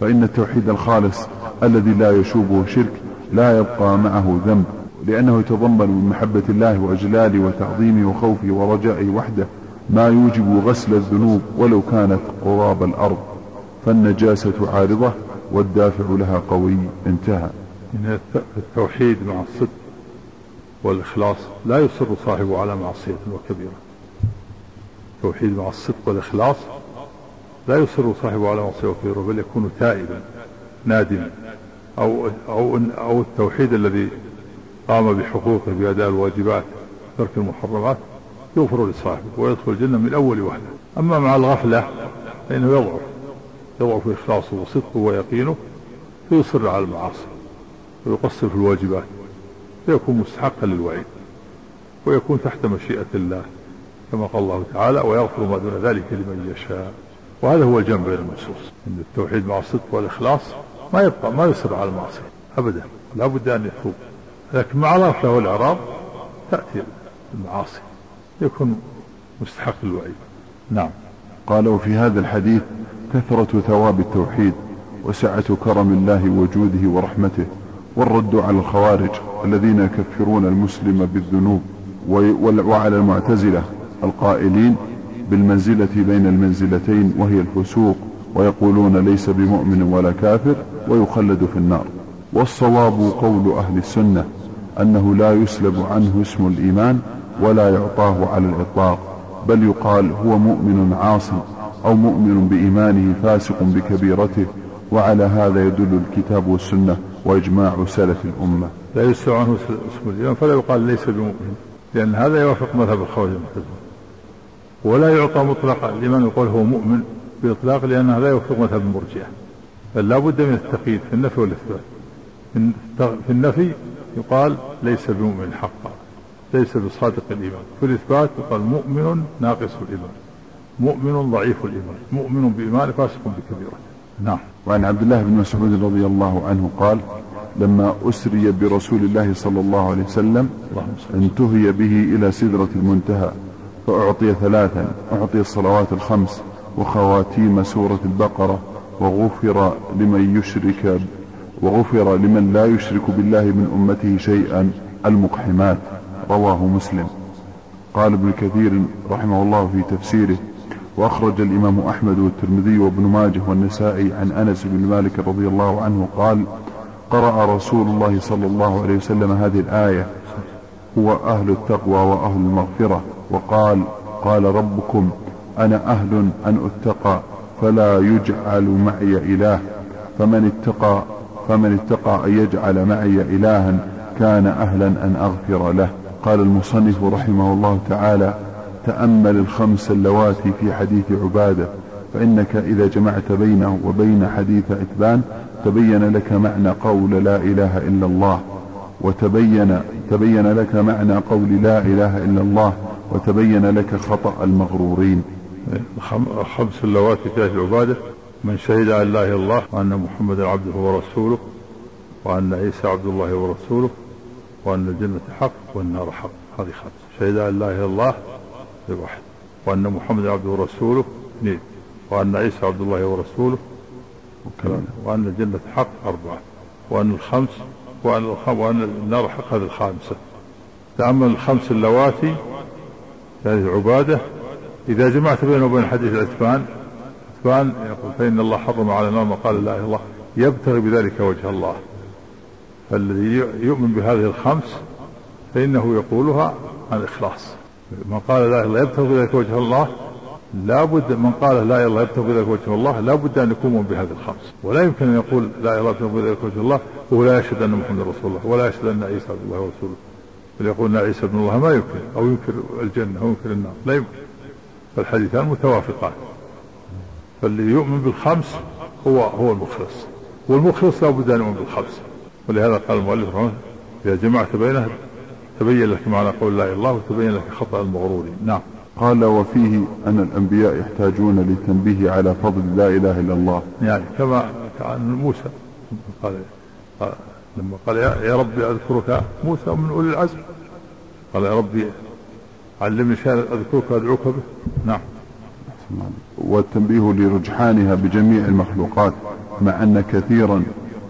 فإن التوحيد الخالص الذي لا يشوبه شرك لا يبقى معه ذنب لأنه يتضمن من محبة الله وأجلاله وتعظيمه وخوفه ورجائه وحده ما يوجب غسل الذنوب ولو كانت قراب الأرض. فالنجاسة عارضة والدافع لها قوي انتهى. من التوحيد مع الصدق والإخلاص لا يصر صاحبه على معصية وكبيرة. التوحيد مع الصدق والإخلاص لا يصر صاحبه على معصية وكبيرة بل يكون تائبا نادما. أو, أو, أو التوحيد الذي قام بحقوقه بأداء الواجبات ترك المحرمات يغفر لصاحبه ويدخل الجنة من أول وهلة أما مع الغفلة فإنه يضعف. يضعف إخلاصه وصدقه ويقينه فيصر على المعاصي ويقصر في الواجبات فيكون مستحقا للوعيد ويكون تحت مشيئة الله كما قال الله تعالى ويغفر ما دون ذلك لمن يشاء وهذا هو الجمع بين النصوص إن التوحيد مع الصدق والإخلاص ما يبقى ما يصر على المعصيه ابدا. لا بد أن يتوب. لكن مع الغفله والاعراض تأتي المعاصي يكون مستحق الوعيد نعم. قال وفي هذا الحديث كثرة ثواب التوحيد وسعة كرم الله وجوده ورحمته والرد على الخوارج الذين يكفرون المسلم بالذنوب وعلى المعتزلة القائلين بالمنزلة بين المنزلتين وهي الفسوق ويقولون ليس بمؤمن ولا كافر ويخلد في النار. والصواب قول أهل السنة أنه لا يسلب عنه اسم الإيمان ولا يعطاه على الإطلاق بل يقال هو مؤمن عاصي أو مؤمن بإيمانه فاسق بكبيرته وعلى هذا يدل الكتاب والسنة وإجماع سلف الأمة. لا يسلب عنه اسم الإيمان فلا يقال ليس بمؤمن لأن هذا يوافق مذهب الخوارج المعتزلة ولا يعطى مطلقا الإيمان يقول هو مؤمن بإطلاق لأن هذا يوافق مذهب المرجئة. بل لا بد من التقييد في النفي والإثبات. في النفي يقال ليس بمؤمن حقا ليس بصادق الإيمان. في الإثبات يقال مؤمن ناقص الإيمان. مؤمن ضعيف الإيمان. مؤمن بإيمان فاسق بكبيرة. نعم. وعن عبد الله بن مسعود رضي الله عنه قال لما أسري برسول الله صلى الله عليه وسلم انتهي به إلى سدرة المنتهى فأعطي ثلاثا أعطي الصلوات الخمس وخواتيم سورة البقرة وغفر لمن يشرك وغفر لمن لا يشرك بالله من أمته شيئا المقحمات. رواه مسلم. قال ابن كثير رحمه الله في تفسيره وأخرج الإمام أحمد والترمذي وابن ماجه والنسائي عن أنس بن مالك رضي الله عنه قال قرأ رسول الله صلى الله عليه وسلم هذه الآية هو أهل التقوى وأهل المغفرة وقال قال ربكم أنا أهل أن أتقى فلا يجعل معي إله فمن اتقى فمن اتقى أن يجعل معي إلها كان أهلا أن أغفر له قال المصنف رحمه الله تعالى تأمل الخمس اللواتي في حديث عبادة فإنك إذا جمعت بينه وبين حديث عتبان تبين لك معنى قول لا إله إلا الله وتبين تبين لك معنى قول لا إله إلا الله وتبين لك خطأ المغرورين. خمس اللواتي في العبادة من شهد أن لا إله إلا الله وأن محمدا عبده ورسوله وأن عيسى عبد الله ورسوله وأن الجنة حق والنار حق. هذه خمس. شهد أن لا إله إلا الله واحد وأن محمدا عبده ورسوله اثنين. وأن عيسى عبد الله ورسوله وكذا وأن الجنة حق أربعة. وأن الخمس وأن, وأن النار حق هذه الخامسة. تأمل الخمس اللواتي هذه عبادة. إذا جمعت بينه وبين حديث عتبان عتبان يقول فإن الله حرم على النار ما قال لا إله إلا الله. يبتغي بذلك وجه الله. فالذي يؤمن بهذه الخمس فإنه يقولها عن إخلاص. من قال لا الله يبتغي بذلك وجه الله لا بد من قال لا إله يبتغي بذلك وجه الله لا بد أن يكون بهذه الخمس. ولا يمكن أن يقول لا إله يبتغي بذلك وجه الله وهو لا يشهد أن محمد رسول الله ولا يشهد أن عيسى عبد الله ورسوله. بل يقول ان عيسى ابن الله ما يمكن أو ينكر الجنة أو ينكر النار. لا يمكن. فالحديثان متوافقان. فالذي يؤمن بالخمس هو هو المخلص. والمخلص لا بد أن يؤمن بالخمس. ولهذا قال المؤلف رحمه إذا جمعت بينه تبين لك معنى قول لا إله إلا الله وتبين لك خطأ المغرورين نعم. قال وفيه أن الأنبياء يحتاجون للتنبيه على فضل لا إله إلا الله. يعني كما كان موسى قال لما قال يا ربي أذكرك موسى من أولي العزم. قال يا ربي علمني شيئا أذكرك وأدعوك به. نعم. والتنبيه لرجحانها بجميع المخلوقات مع أن كثيرا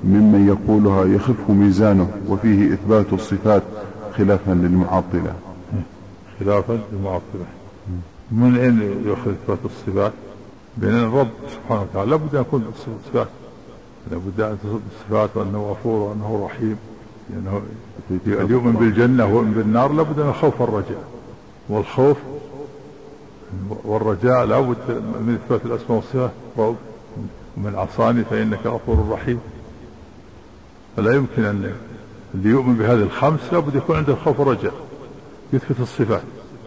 ممن يقولها يخف ميزانه وفيه إثبات الصفات خلافا للمعطلة. خلافا للمعطلة. من أين يؤخذ إثبات الصفات؟ بين الرب سبحانه وتعالى. لابد أن يكون صفات لابد أن تصف الصفات وأنه غفور وأنه رحيم. لأنه يعني يؤمن بالجنة ويؤمن بالنار لابد من الخوف والرجاء والخوف والرجاء لابد من إثبات الأسماء والصفات. ومن عصاني فإنك غفور رحيم. فلا يمكن أن اللي يؤمن بهذه الخمس لابد يكون عنده الخوف والرجاء يثبت الصفات.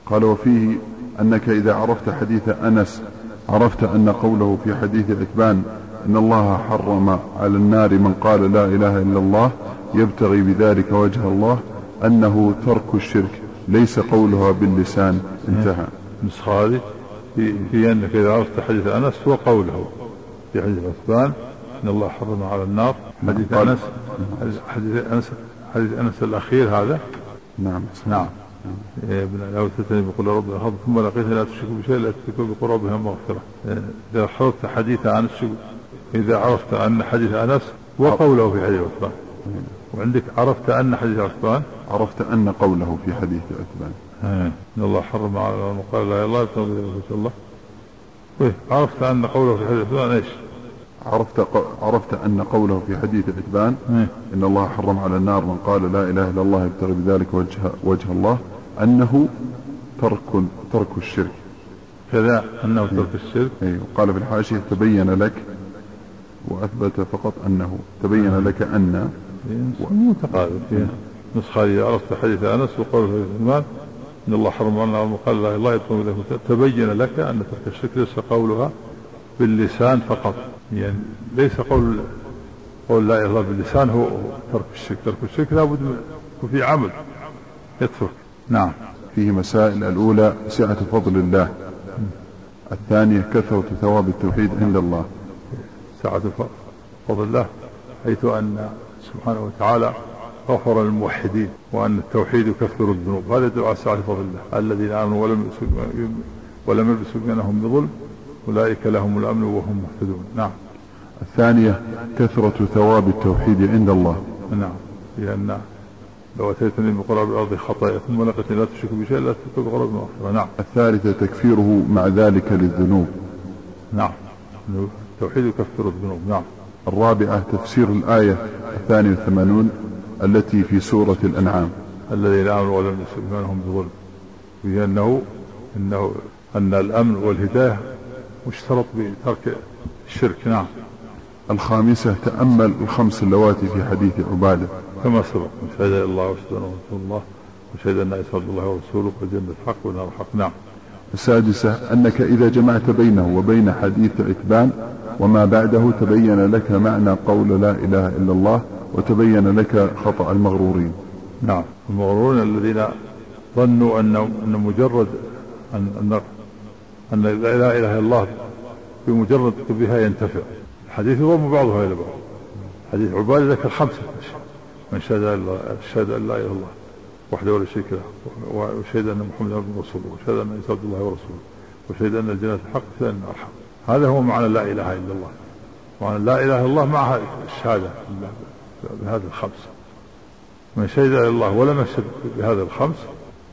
قال وفيه أنك إذا عرفت حديث أنس عرفت أن قوله في حديث عتبان إن الله حرم على النار من قال لا إله إلا الله يبتغي بذلك وجه الله أنه ترك الشرك ليس قولها باللسان. انتهى. النسخة هذه في, في أنك إذا عرفت حديث أنس هو قوله في حديث عثمان إن الله حرم على النار. حديث أنس حديث أنس حديث أنس الأخير هذا؟ نعم. نعم. ابن لو تتني بقول رب الأرض ثم لقيت لا تشرك بشيء لا تشرك بقربها مغفرة. إذا حفظت حديث أنس إذا عرفت أن حديث أنس وقوله في حديث عثمان. وعندك عرفت أن حديث عثمان؟ عرفت أن قوله في حديث عثمان. إن الله حرم على من قال لا إله إلا الله. الله عرفت أن قوله في حديث عثمان إيش؟ عرفت عرفت أن قوله في حديث عتبان إن الله حرم على النار من قال لا إله إلا الله يبتغي بذلك وجه وجه الله أنه ترك ترك الشرك. كذا أنه ترك الشرك. أي وقال في الحاشية تبين لك وأثبت فقط أنه تبين لك أن متقابل فيها. نسخة عرفت حديث أنس وقول في عثمان إن الله حرم على النار من قال لا إله إلا الله. تبين لك أن ترك الشرك ليس قولها باللسان فقط. يعني ليس قول قول لا اله الا الله باللسان هو ترك الشرك. ترك الشرك لابد يكون في عمل يترك نعم. فيه مسائل. الأولى سعة فضل الله. الثانية كثرة ثواب التوحيد عند الله. سعة فضل الله حيث أن سبحانه وتعالى غفر للموحدين وأن التوحيد يكفر الذنوب. هذا يدل على سعة فضل الله. الذين آمنوا ولم ولم يلبسوا بينهم بظلم أولئك لهم الأمن وهم مهتدون. نعم. الثانية كثرة ثواب التوحيد عند الله. نعم. لأن لو أتيتني بقراب الأرض خطايا ثم لقيتني لا تشرك بشيء لا تشرك بقراب المغفرة نعم. الثالثة تكفيره مع ذلك للذنوب. نعم. التوحيد يكفر الذنوب. نعم. الرابعة تفسير الآية الثانية والثمانون التي في سورة الأنعام. الذين آمنوا ولم يسلموا إيمانهم بظلم. وهي أنه أنه أن الأمن والهداية مشترط بترك الشرك. نعم. الخامسة تأمل الخمس اللواتي في حديث عبادة. كما سبق شهد الله وشهد رسول الله وشهد أن عبد الله ورسوله والجنة حق والنار حق نعم. السادسة أنك إذا جمعت بينه وبين حديث عتبان وما بعده تبين لك معنى قول لا إله إلا الله وتبين لك خطأ المغرورين. نعم. المغرورين الذين ظنوا أن أن مجرد أن أن أن لا إله إلا الله بمجرد بها ينتفع. الحديث يضم بعضها إلى بعض حديث عبادة ذكر خمسة من شهد شهد أن لا إله إلا الله وحده ولا شريك له وشهد أن محمدا عبده ورسوله وشهد أن عيسى الله ورسوله وشهد أن الجنة حق وشهد أن النار حق هذا هو معنى لا إله إلا الله. معنى لا إله إلا الله مع الشهادة بهذه الخمس. من شهد الله ولم يشهد بهذه الخمس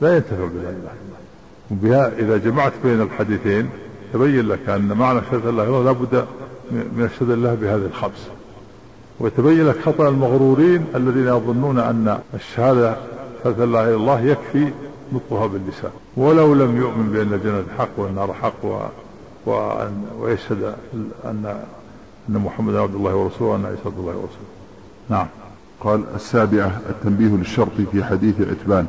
لا ينتفع بلا إله إلا الله. وبها إذا جمعت بين الحديثين تبين لك أن معنى شهادة الله لا بد من الشهادة الله بهذه الخمس ويتبين لك خطأ المغرورين الذين يظنون أن الشهادة شهادة لا إله إلا الله يكفي نطقها باللسان. ولو لم يؤمن بأن الجنة حق والنار حق و... وأن ويشهد أن أن محمدا عبد الله ورسوله وأن عيسى عبد الله ورسوله. نعم. قال السابعة التنبيه للشرط في حديث عتبان.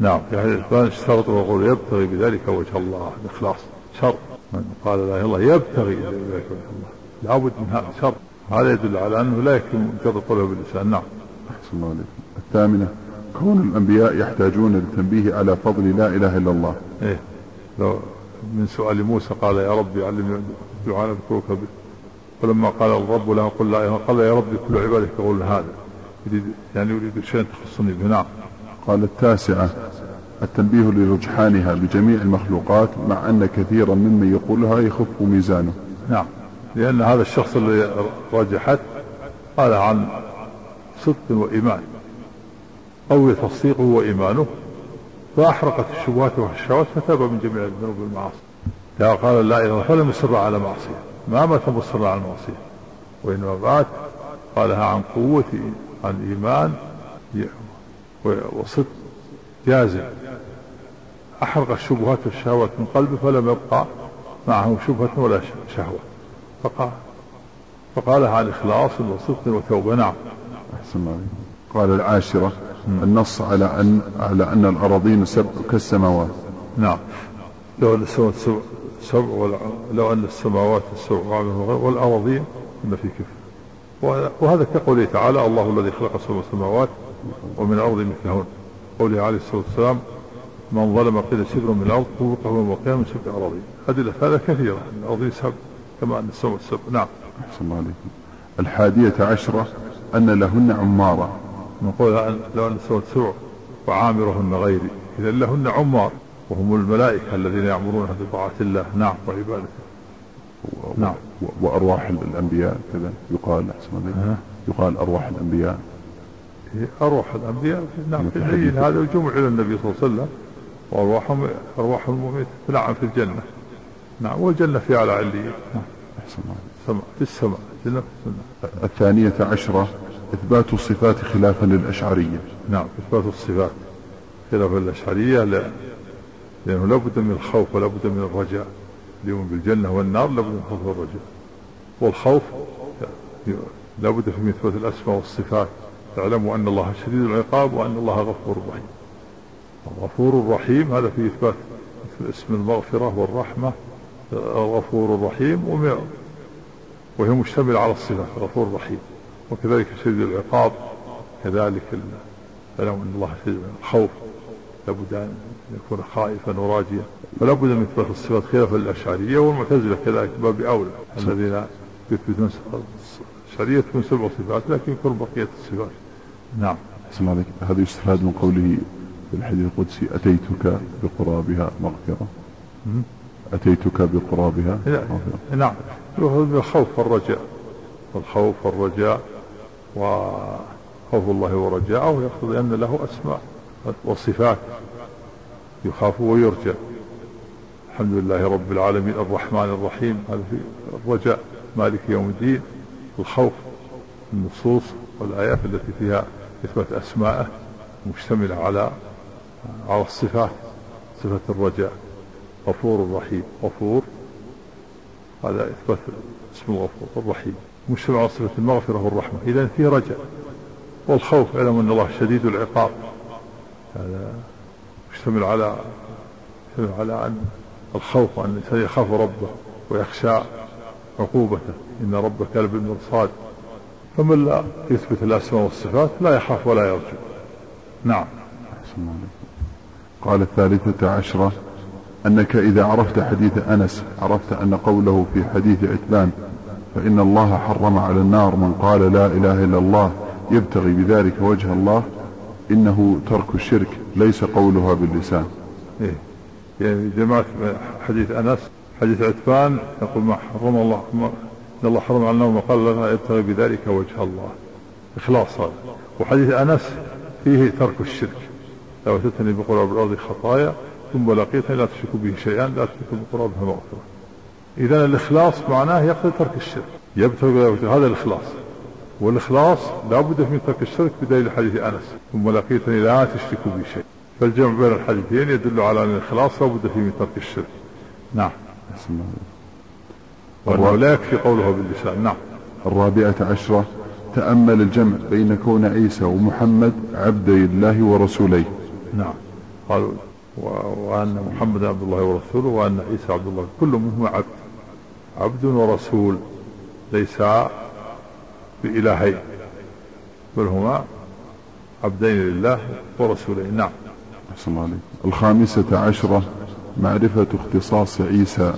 نعم. في حديث عتبان اشترط ويقول يبتغي بذلك وجه الله الإخلاص. شرط. من قال لا إله إلا الله يبتغي بذلك وجه الله. لابد من هذا شرط هذا يدل على أنه لا يكفي مجرد قوله باللسان. نعم. أحسن الله عليكم. الثامنة كون الأنبياء يحتاجون للتنبيه على فضل لا إله إلا الله. إيه. لو من سؤال موسى قال يا ربي علمني دعاء أذكرك به. فلما قال الرب له قل لا قال يا ربي كل عبادك يقول هذا. يريد يعني يريد شيئا تخصني به. نعم. قال التاسعة التنبيه لرجحانها بجميع المخلوقات مع أن كثيرا ممن يقولها يخف ميزانه. نعم. لأن هذا الشخص الذي رجحت قال عن صدق وإيمان قوي تصديقه وإيمانه فأحرقت الشبهات والشهوات فتاب من جميع الذنوب والمعاصي. قال لا إله فلم يصر على معصية. ما مات مصر على المعصية. وإنما مات قالها عن قوة عن إيمان وصدق جازم. أحرق الشبهات والشهوات من قلبه فلم يبقى معه شبهة ولا شهوة. فقال فقالها عن إخلاص وصدق وتوبة. نعم. أحسن الله قال العاشرة النص على أن على أن الأراضين سبع كالسماوات. نعم. لو أن السماوات سبع لو أن السماوات السبع والأراضين إن في كفر وهذا كقوله تعالى الله الذي خلق سبع سماوات ومن الأرض مثلهن. قوله عليه الصلاة والسلام من ظلم قيل شبر من الأرض طوقه يوم القيامة من سبع أراضين أدلة هذا كثيرة. الأراضين سبع. كما السماء السبع. نعم. أحسن الله عليكم. الحادية عشرة أن لهن عمارة. نقول لو أن سبع وعامرهن غيري. إذا لهن عمار وهم الملائكة الذين يعمرون بطاعة الله. نعم وعبادته نعم. وأرواح الأنبياء كذا. يقال أحسن الله يقال أرواح الأنبياء. أرواح الأنبياء. نعم في العيد هذا الجمع إلى النبي صلى الله عليه وسلم. وأرواحهم أرواح المؤمنين. نعم في الجنة. نعم والجنة في أعلى عليين نعم. السماء في السماء في السماء. الثانية عشرة إثبات الصفات خلافا للأشعرية. نعم إثبات الصفات خلافا للأشعرية لأنه لابد من الخوف ولابد من الرجاء. اليوم بالجنة والنار لابد من الخوف والرجاء والخوف لابد في إثبات الأسماء والصفات. اعلموا أن الله شديد العقاب وأن الله غفور رحيم. الغفور الرحيم هذا في إثبات اسم المغفرة والرحمة. الغفور الرحيم وهي مشتملة على الصفة الغفور الرحيم. وكذلك شديد العقاب كذلك اعلموا أن الله شديد الخوف لابد أن يكون خائفا وراجيا. فلا بد من إثبات الصفات خلافا للأشعرية والمعتزلة كذلك باب أولى. الذين يثبتون الأشعرية تكون سبع صفات لكن يكون بقية الصفات. نعم. أحسن عليك. هذا يستفاد من قوله في الحديث القدسي أتيتك بقرابها مغفرة. أتيتك بقرابها؟ نعم. الخوف والرجاء. الخوف والرجاء وخوف الله ورجاءه يقتضي أن له أسماء وصفات يخاف ويرجى. الحمد لله رب العالمين الرحمن الرحيم هذا في الرجاء. مالك يوم الدين. الخوف النصوص والآيات التي فيها إثبات أسماءه مشتملة على على الصفات صفة الرجاء. غفور رحيم. غفور هذا إثبات اسم الغفور الرحيم. مشتمل على صفة المغفرة والرحمة. إذا فيه رجاء. والخوف علم أن الله شديد العقاب. هذا مشتمل على مشتمل على أن الخوف أن الإنسان يخاف ربه ويخشى عقوبته. إن ربك لبالمرصاد. فمن لا يثبت الأسماء والصفات لا يخاف ولا يرجو. نعم. قال الثالثة عشرة. أنك إذا عرفت حديث أنس عرفت أن قوله في حديث عتبان فإن الله حرم على النار من قال لا إله إلا الله يبتغي بذلك وجه الله إنه ترك الشرك ليس قولها باللسان. إيه. يعني جماعة حديث أنس حديث عتبان يقول ما حرم الله ما إن الله حرم على النار من قال لا يبتغي بذلك وجه الله. إخلاص هذا. وحديث أنس فيه ترك الشرك. لو أتتني بقراب الأرض خطايا ثم لقيتني لا تشرك به شيئا لا تشرك بقرابها مغفرة إذا الإخلاص معناه يقتضي ترك الشرك. يبتغي هذا الإخلاص. والإخلاص لا بد من ترك الشرك بدليل حديث أنس. ثم لقيتني لا تشرك بي شيء فالجمع بين الحديثين يدل على أن الإخلاص لا بد فيه من ترك الشرك. نعم. وأنه لا يكفي قوله باللسان. نعم. الرابعة عشرة. تأمل الجمع بين كون عيسى ومحمد عبدي الله ورسوليه نعم. قالوا وأن محمد عبد الله ورسوله وأن عيسى عبد الله كل منهما عبد عبد ورسول ليس بإلهين بل هما عبدين لله ورسولين. نعم. أحسن الله عليك الخامسة عشرة معرفة اختصاص عيسى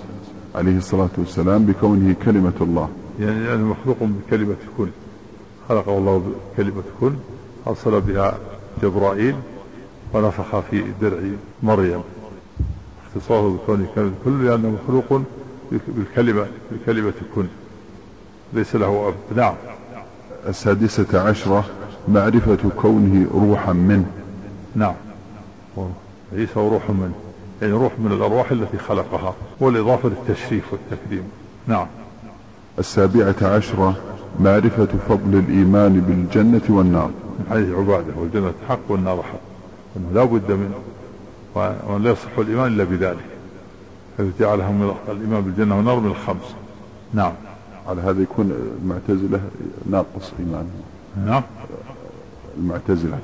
عليه الصلاة والسلام بكونه كلمة الله. يعني يعني مخلوق بكلمة كن خلقه الله بكلمة كن أرسل بها جبرائيل ونفخ في درع مريم. اختصاصه بكونه كلمة كن لأنه مخلوق بالكلمة بكلمة كن. ليس له أب. نعم. السادسة عشرة معرفة كونه روحا منه نعم. عيسى روح منه يعني روح من الأرواح التي خلقها والإضافة للتشريف والتكريم. نعم. السابعة عشرة معرفة فضل الإيمان بالجنة والنار. من حديث عبادة والجنة حق والنار حق. وأنه لا بد من وأن لا يصح الإيمان إلا بذلك حيث جعلها من الإيمان بالجنة والنار من الخمس. نعم. على هذا يكون المعتزلة ناقص إيمانهم نعم. المعتزلة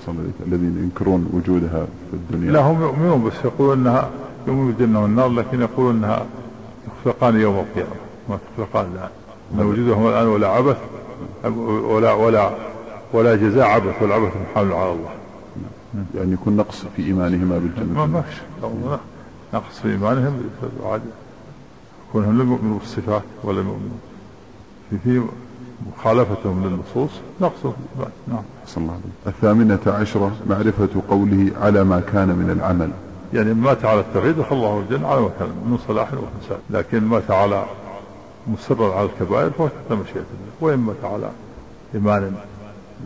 الذين ينكرون وجودها في الدنيا. لا هم يؤمنون بس يقولون إنها يؤمنون بالجنة والنار لكن يقولون إنها تخلقان يوم القيامة. ما تخلقان الآن. ما وجودهما الآن ولا عبث ولا ولا ولا جزاء عبث والعبث محال على الله. يعني يكون نقص في إيمانهما بالجنة. ما ما نقص في إيمانهم كونهم لم يؤمنوا بالصفات ولم يؤمنوا في في مخالفتهم للنصوص نقص نعم. صلى الله عليه الثامنة عشرة معرفة قوله على ما كان من العمل. يعني مات على التوحيد دخل الله الجنة على ما كان من صلاح وفساد لكن مات على مصرا على الكبائر فهو تحت مشيئة الله. وإن مات على إيمان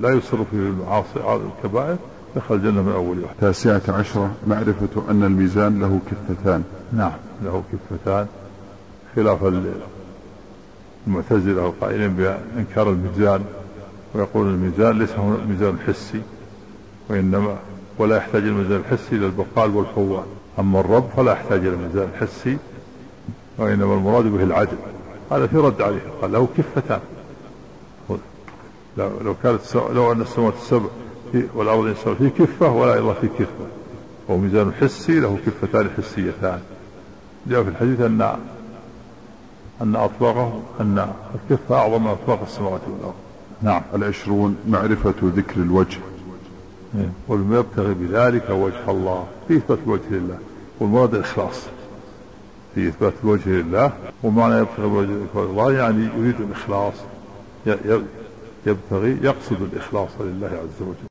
لا يصر فيه المعاصي على الكبائر دخل الجنة من أول يوم. تاسعة عشرة معرفة أن الميزان له كفتان. نعم. له كفتان. خلاف المعتزلة القائلين بإنكار الميزان ويقول الميزان ليس هو ميزان حسي وإنما ولا يحتاج الميزان الحسي إلى البقال والحوال أما الرب فلا يحتاج إلى الميزان الحسي وإنما المراد به العدل. هذا في رد عليه. قال له كفتان. لو لو كانت لو أن السماوات السبع والأرض السبع في كفة ولا إلا في كفة. وهو ميزان حسي له كفتان حسيتان. جاء في الحديث أن أن أطباقه أن الكفة أعظم من أطباق السماوات والأرض. نعم. العشرون معرفة ذكر الوجه. إيه. والما يبتغي بذلك وجه الله في إثبات الوجه لله. والمراد الإخلاص في إثبات الوجه لله. ومعنى يبتغي بوجه الله يعني يريد الإخلاص. يبتغي يقصد الإخلاص لله عز وجل.